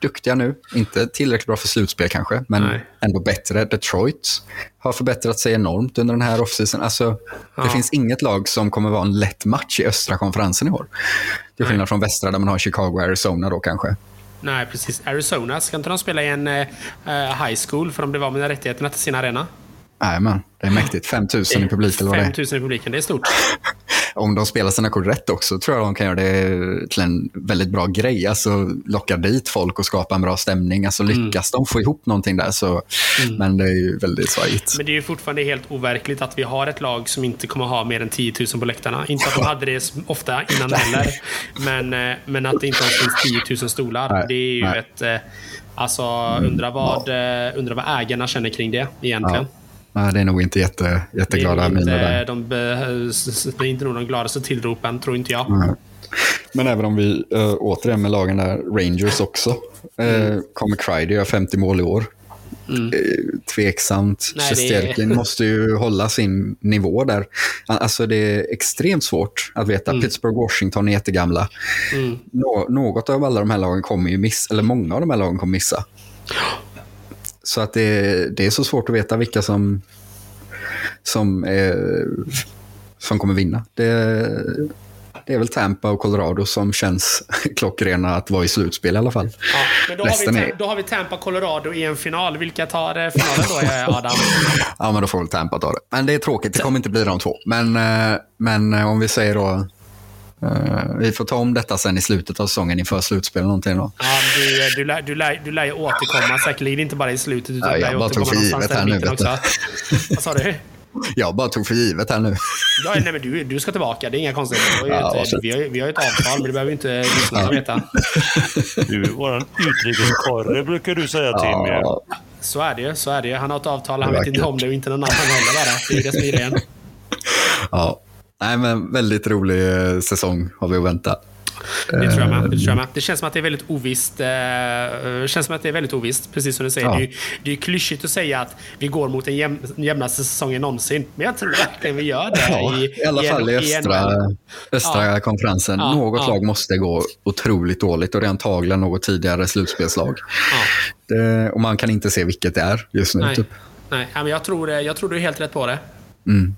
duktiga nu. Inte tillräckligt bra för slutspel kanske, men
Nej.
ändå bättre. Detroit har förbättrat sig enormt under den här offseason. Alltså,
Ja.
Det finns inget lag som kommer vara en lätt match i östra konferensen i år. Till skillnad från västra där man har Chicago och Arizona då kanske.
Nej, precis. Arizona, ska inte de spela i en eh, high school för de blev av med rättigheterna till sin arena?
Men det är mäktigt. *laughs* 5 000 i publik eller vad det är.
5000 i publiken, det är stort. *laughs*
om de spelar sina kort rätt också tror jag de kan göra det till en väldigt bra grej. Alltså locka dit folk och skapa en bra stämning. Alltså lyckas de få ihop någonting där så, men det är ju väldigt svajigt.
Men det är ju fortfarande helt overkligt att vi har ett lag som inte kommer ha mer än 10 000 på läktarna. Inte att de *laughs* hade det ofta innan heller. Men, eh, men att det inte ens finns 10 000 stolar.
Nej,
Det är ju
nej.
ett... eh, Alltså, undra vad, eh, undra vad ägarna känner kring det egentligen.
Nej, det är nog inte jätte, jätteglada miner där.
de, det är inte nog de gladaste tillropen, tror inte jag.
Nej. Men även om vi äh, återigen med lagen där, Rangers också, äh, kommer Crider göra 50 mål i år.
Mm.
Eh, tveksamt.
Det är-
Shesterkin *laughs* måste ju hålla sin nivå där. Alltså det är extremt svårt att veta. Pittsburgh, Washington är jättegamla.
Mm.
Nå- något av alla de här lagen kommer ju missa, eller många av de här lagen kommer missa. Så att det, det är så svårt att veta vilka som, som, är, som kommer vinna. Det, det är väl Tampa och Colorado som känns *laughs* klockrena att vara i slutspel i alla fall.
Ja, men då har, vi,
är-
då har vi Tampa Colorado i en final. Vilka tar eh, finalen då, eh, Adam? *laughs*
Ja, men då får väl Tampa ta det. Men det är tråkigt, det kommer inte bli de två. Men, eh, men om vi säger då... eh, vi får ta om detta sen i slutet av säsongen inför slutspel någonting då.
Ja, du, eh, du, lär, du, lär, du lär ju återkomma, säkerligen inte bara i slutet, utan
Ja, jag bara tog för givet här nu.
Vad sa du?
Jag bara tog för givet här nu.
Ja, nej, men du, du ska tillbaka, det är inga konstigheter. Vi har ju
Ja,
vi har, vi har ett avtal, men det behöver ju inte lyssnarna veta.
Du, våran utrikeskorre brukar du säga Tim. ju.
Ja,
Så är det ju, så är det ju. Han har ett avtal, han vet inte om det och inte någon annan heller bara. Det är ju det som är grejen.
ja. Nej, men väldigt rolig eh, säsong har vi att vänta.
Det tror jag med. Det, tror jag med. det känns som att det är väldigt ovisst. Eh, det känns som att det är väldigt ovisst, precis som du säger.
Ja.
Det, är, det är klyschigt att säga att vi går mot den jäm, jämnaste säsongen någonsin. Men jag tror verkligen vi gör det. *laughs*
Ja,
i,
I alla fall i östra, östra
Ja.
konferensen. Något lag måste gå otroligt dåligt och det är antagligen något tidigare slutspelslag. Det, och man kan inte se vilket det är just nu.
Nej.
Typ.
Nej, men jag tror, eh, jag tror du är helt rätt på det.
Mm.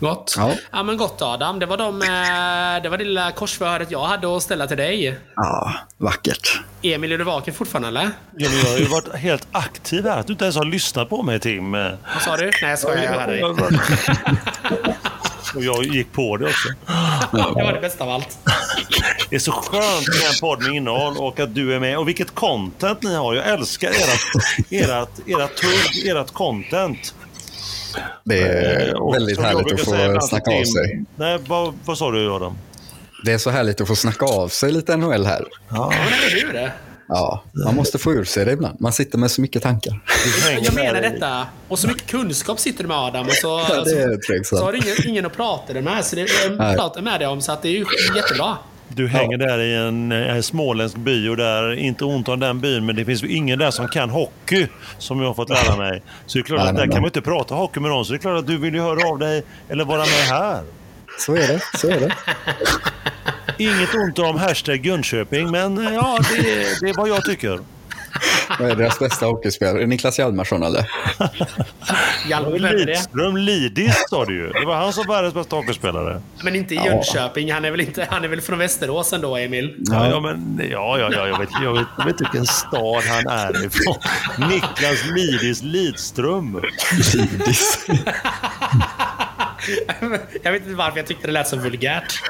Gott.
Ja.
Ja. men gott Adam. Det var, de, eh, det var det lilla korsförhöret jag hade att ställa till dig.
Ja, vackert.
Emil, är du vaken fortfarande eller?
Ja, men jag har ju varit helt aktiv här. Att du inte ens har lyssnat på mig Tim.
Vad sa du? Nej, jag skojar. Jag dig. *laughs*
Och jag gick på det också.
Det var det bästa av allt.
Det är så skönt med en podd med innehåll och att du är med. Och vilket content ni har. Jag älskar ert, ert, ert tugg, ert content.
Det är
Eh, Och
väldigt härligt att
säga
få
ibland
snacka av sig.
Nej, vad, vad sa du Adam?
Det är så härligt att få snacka av sig lite NHL här.
Ja,
men eller hur?
Ja, man måste få ur sig det ibland. Man sitter med så mycket tankar.
Jag menar detta. Och så mycket kunskap sitter du med Adam. Och så,
Ja, det är
så, så har du ingen, ingen att prata med. Så det, prata med dig om. Så att det är ju jättebra.
Du hänger där i en, eh, småländsk by och där, inte ont om den byn, men det finns ingen där som kan hockey, som jag har fått lära mig. Så det är klart
Nej,
att
nej,
där
nej.
kan man inte prata hockey med någon, så det är klart att du vill ju höra av dig eller vara med här.
Så är det. Så är det.
Inget ont om hashtag Jönköping, men eh, ja, det, det är vad jag tycker.
Vad är deras bästa hockeyspelare? Niklas Hjalmarsson eller?
Lidström Lidis sa du ju. Det var han som var världens bästa hockeyspelare.
Men inte i. Jönköping. Han är väl, inte, han är väl från Västerås ändå, Emil?
Ja, ja, men, ja, ja, ja jag, vet, jag, vet, jag vet vilken stad han är ifrån. Niklas Lidis Lidström.
Lidis. *laughs*
Jag vet inte varför jag tyckte det lät så vulgärt.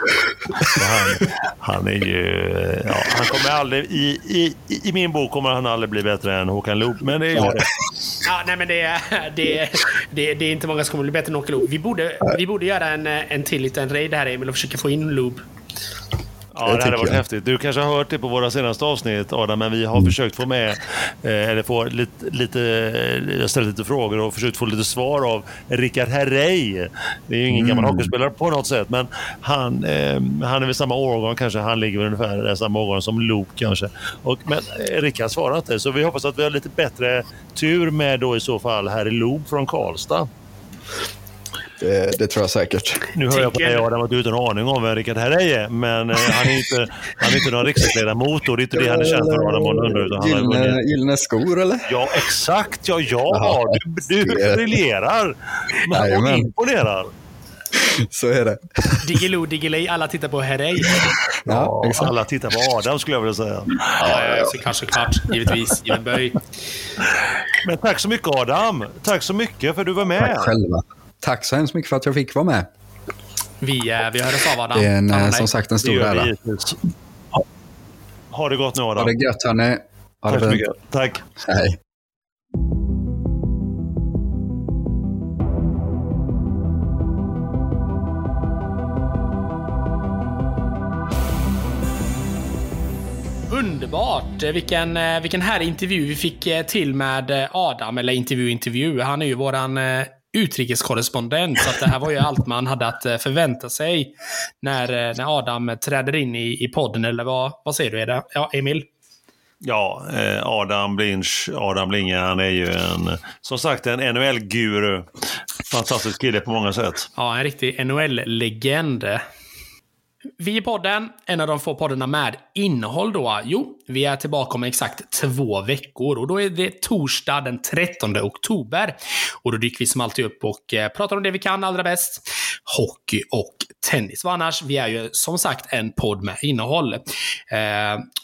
Han, han är ju... Ja, han kommer aldrig... I, i, I min bok kommer han aldrig bli bättre än Håkan Loob, men det är jag.
Ja, nej, men det, är- det, det, är- det är inte många som kommer bli bättre än Åke Loob. Vi borde, vi borde göra en, en till liten raid här, Emil, och försöka få in Loob.
Ja,
Det
det hade varit
jag.
häftigt. Du kanske har hört det på våra senaste avsnitt, Adam, men vi har försökt få med, eh, eller få lite, lite, eh, jag ställt lite frågor och försökt få lite svar av Rickard Herrey. Det är ju ingen gammal hockeyspelare på något sätt, men han, eh, han är väl samma årgång kanske. Han ligger ungefär samma årgång som Luke kanske. Och, men eh, Rickard svarar inte, så vi hoppas att vi har lite bättre tur med då i så fall här i Loob från Karlstad.
Det, det tror jag säkert.
Nu hör jag på dig Adam att du inte har en aning om vem Rickard Herrey är, men eh, han är inte, han är inte någon riksdagsledamot och det är inte det han är känd för, Adam har
Gyllene, gyllene skor eller?
Ja, exakt. Ja, ja.
Jaha.
Du, du briljerar.
Jajamän.
imponerar.
Så är det.
Diggiloo, Diggiley, alla tittar på Herrey.
Ja, exakt.
Alla tittar på Adam skulle jag vilja säga.
Ja, ja, såklart, såklart. Givetvis. Given böj.
Men tack så mycket Adam. Tack så mycket för att du var med.
Tack själva. Tack så hemskt mycket för att jag fick vara med.
Vi, eh, vi hörs av Adam.
Det är en, eh, som sagt en stor ära.
Ha, ha det gott nu Adam.
Ha det gött hörni. Ha
Tack
det
så mycket. Tack.
Hej.
Underbart! Eh, Vilken, vilken här intervju vi fick till med Adam. Eller intervju, intervju. Han är ju våran utrikeskorrespondent. Så att det här var ju allt man hade att eh, förvänta sig när, eh, när Adam träder in i, i podden. Eller vad, vad säger du, Eda? Ja, Emil?
Ja, eh, Adam Blinch, Adam Blinge, han är ju en, som sagt en NHL-guru. Fantastisk kille på många sätt.
Ja, en riktig NHL-legend. Vi i podden, en av de få poddarna med innehåll då. Jo, vi är tillbaka om exakt två veckor och då är det torsdag den 13 oktober. Och då dyker vi som alltid upp och eh, pratar om det vi kan allra bäst. Hockey och tennis. Vad annars, vi är ju som sagt en podd med innehåll. Eh,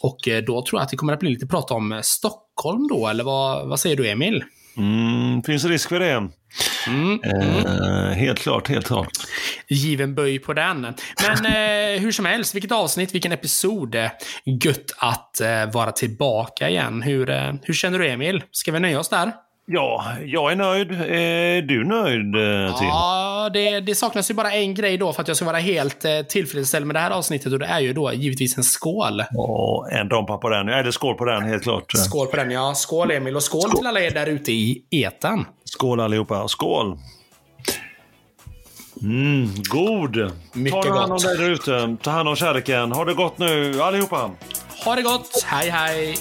och då tror jag att det kommer att bli lite prat om Stockholm då, eller vad, vad säger du Emil?
Mm, finns risk för det.
Mm.
Eh, helt klart, helt klart.
given böj på den. Men *laughs* eh, hur som helst, vilket avsnitt, vilken episod. Gött att eh, vara tillbaka igen. Hur, eh, hur känner du Emil? Ska vi nöja oss där?
Ja, jag är nöjd. Är du nöjd, eh, Tim?
Ja, det, det saknas ju bara en grej då för att jag ska vara helt eh, tillfredsställd med det här avsnittet och det är ju då givetvis en skål.
Ja, en dompa på den. Eller skål på den, helt klart.
Skål på den ja. Skål Emil och skål, till alla er där ute i etan.
Skål allihopa. Skål! Mm, god!
Mycket
Ta hand om
gott.
dig där ute. Ta hand om kärleken. Ha det gott nu, allihopa!
Ha det gott, hej hej!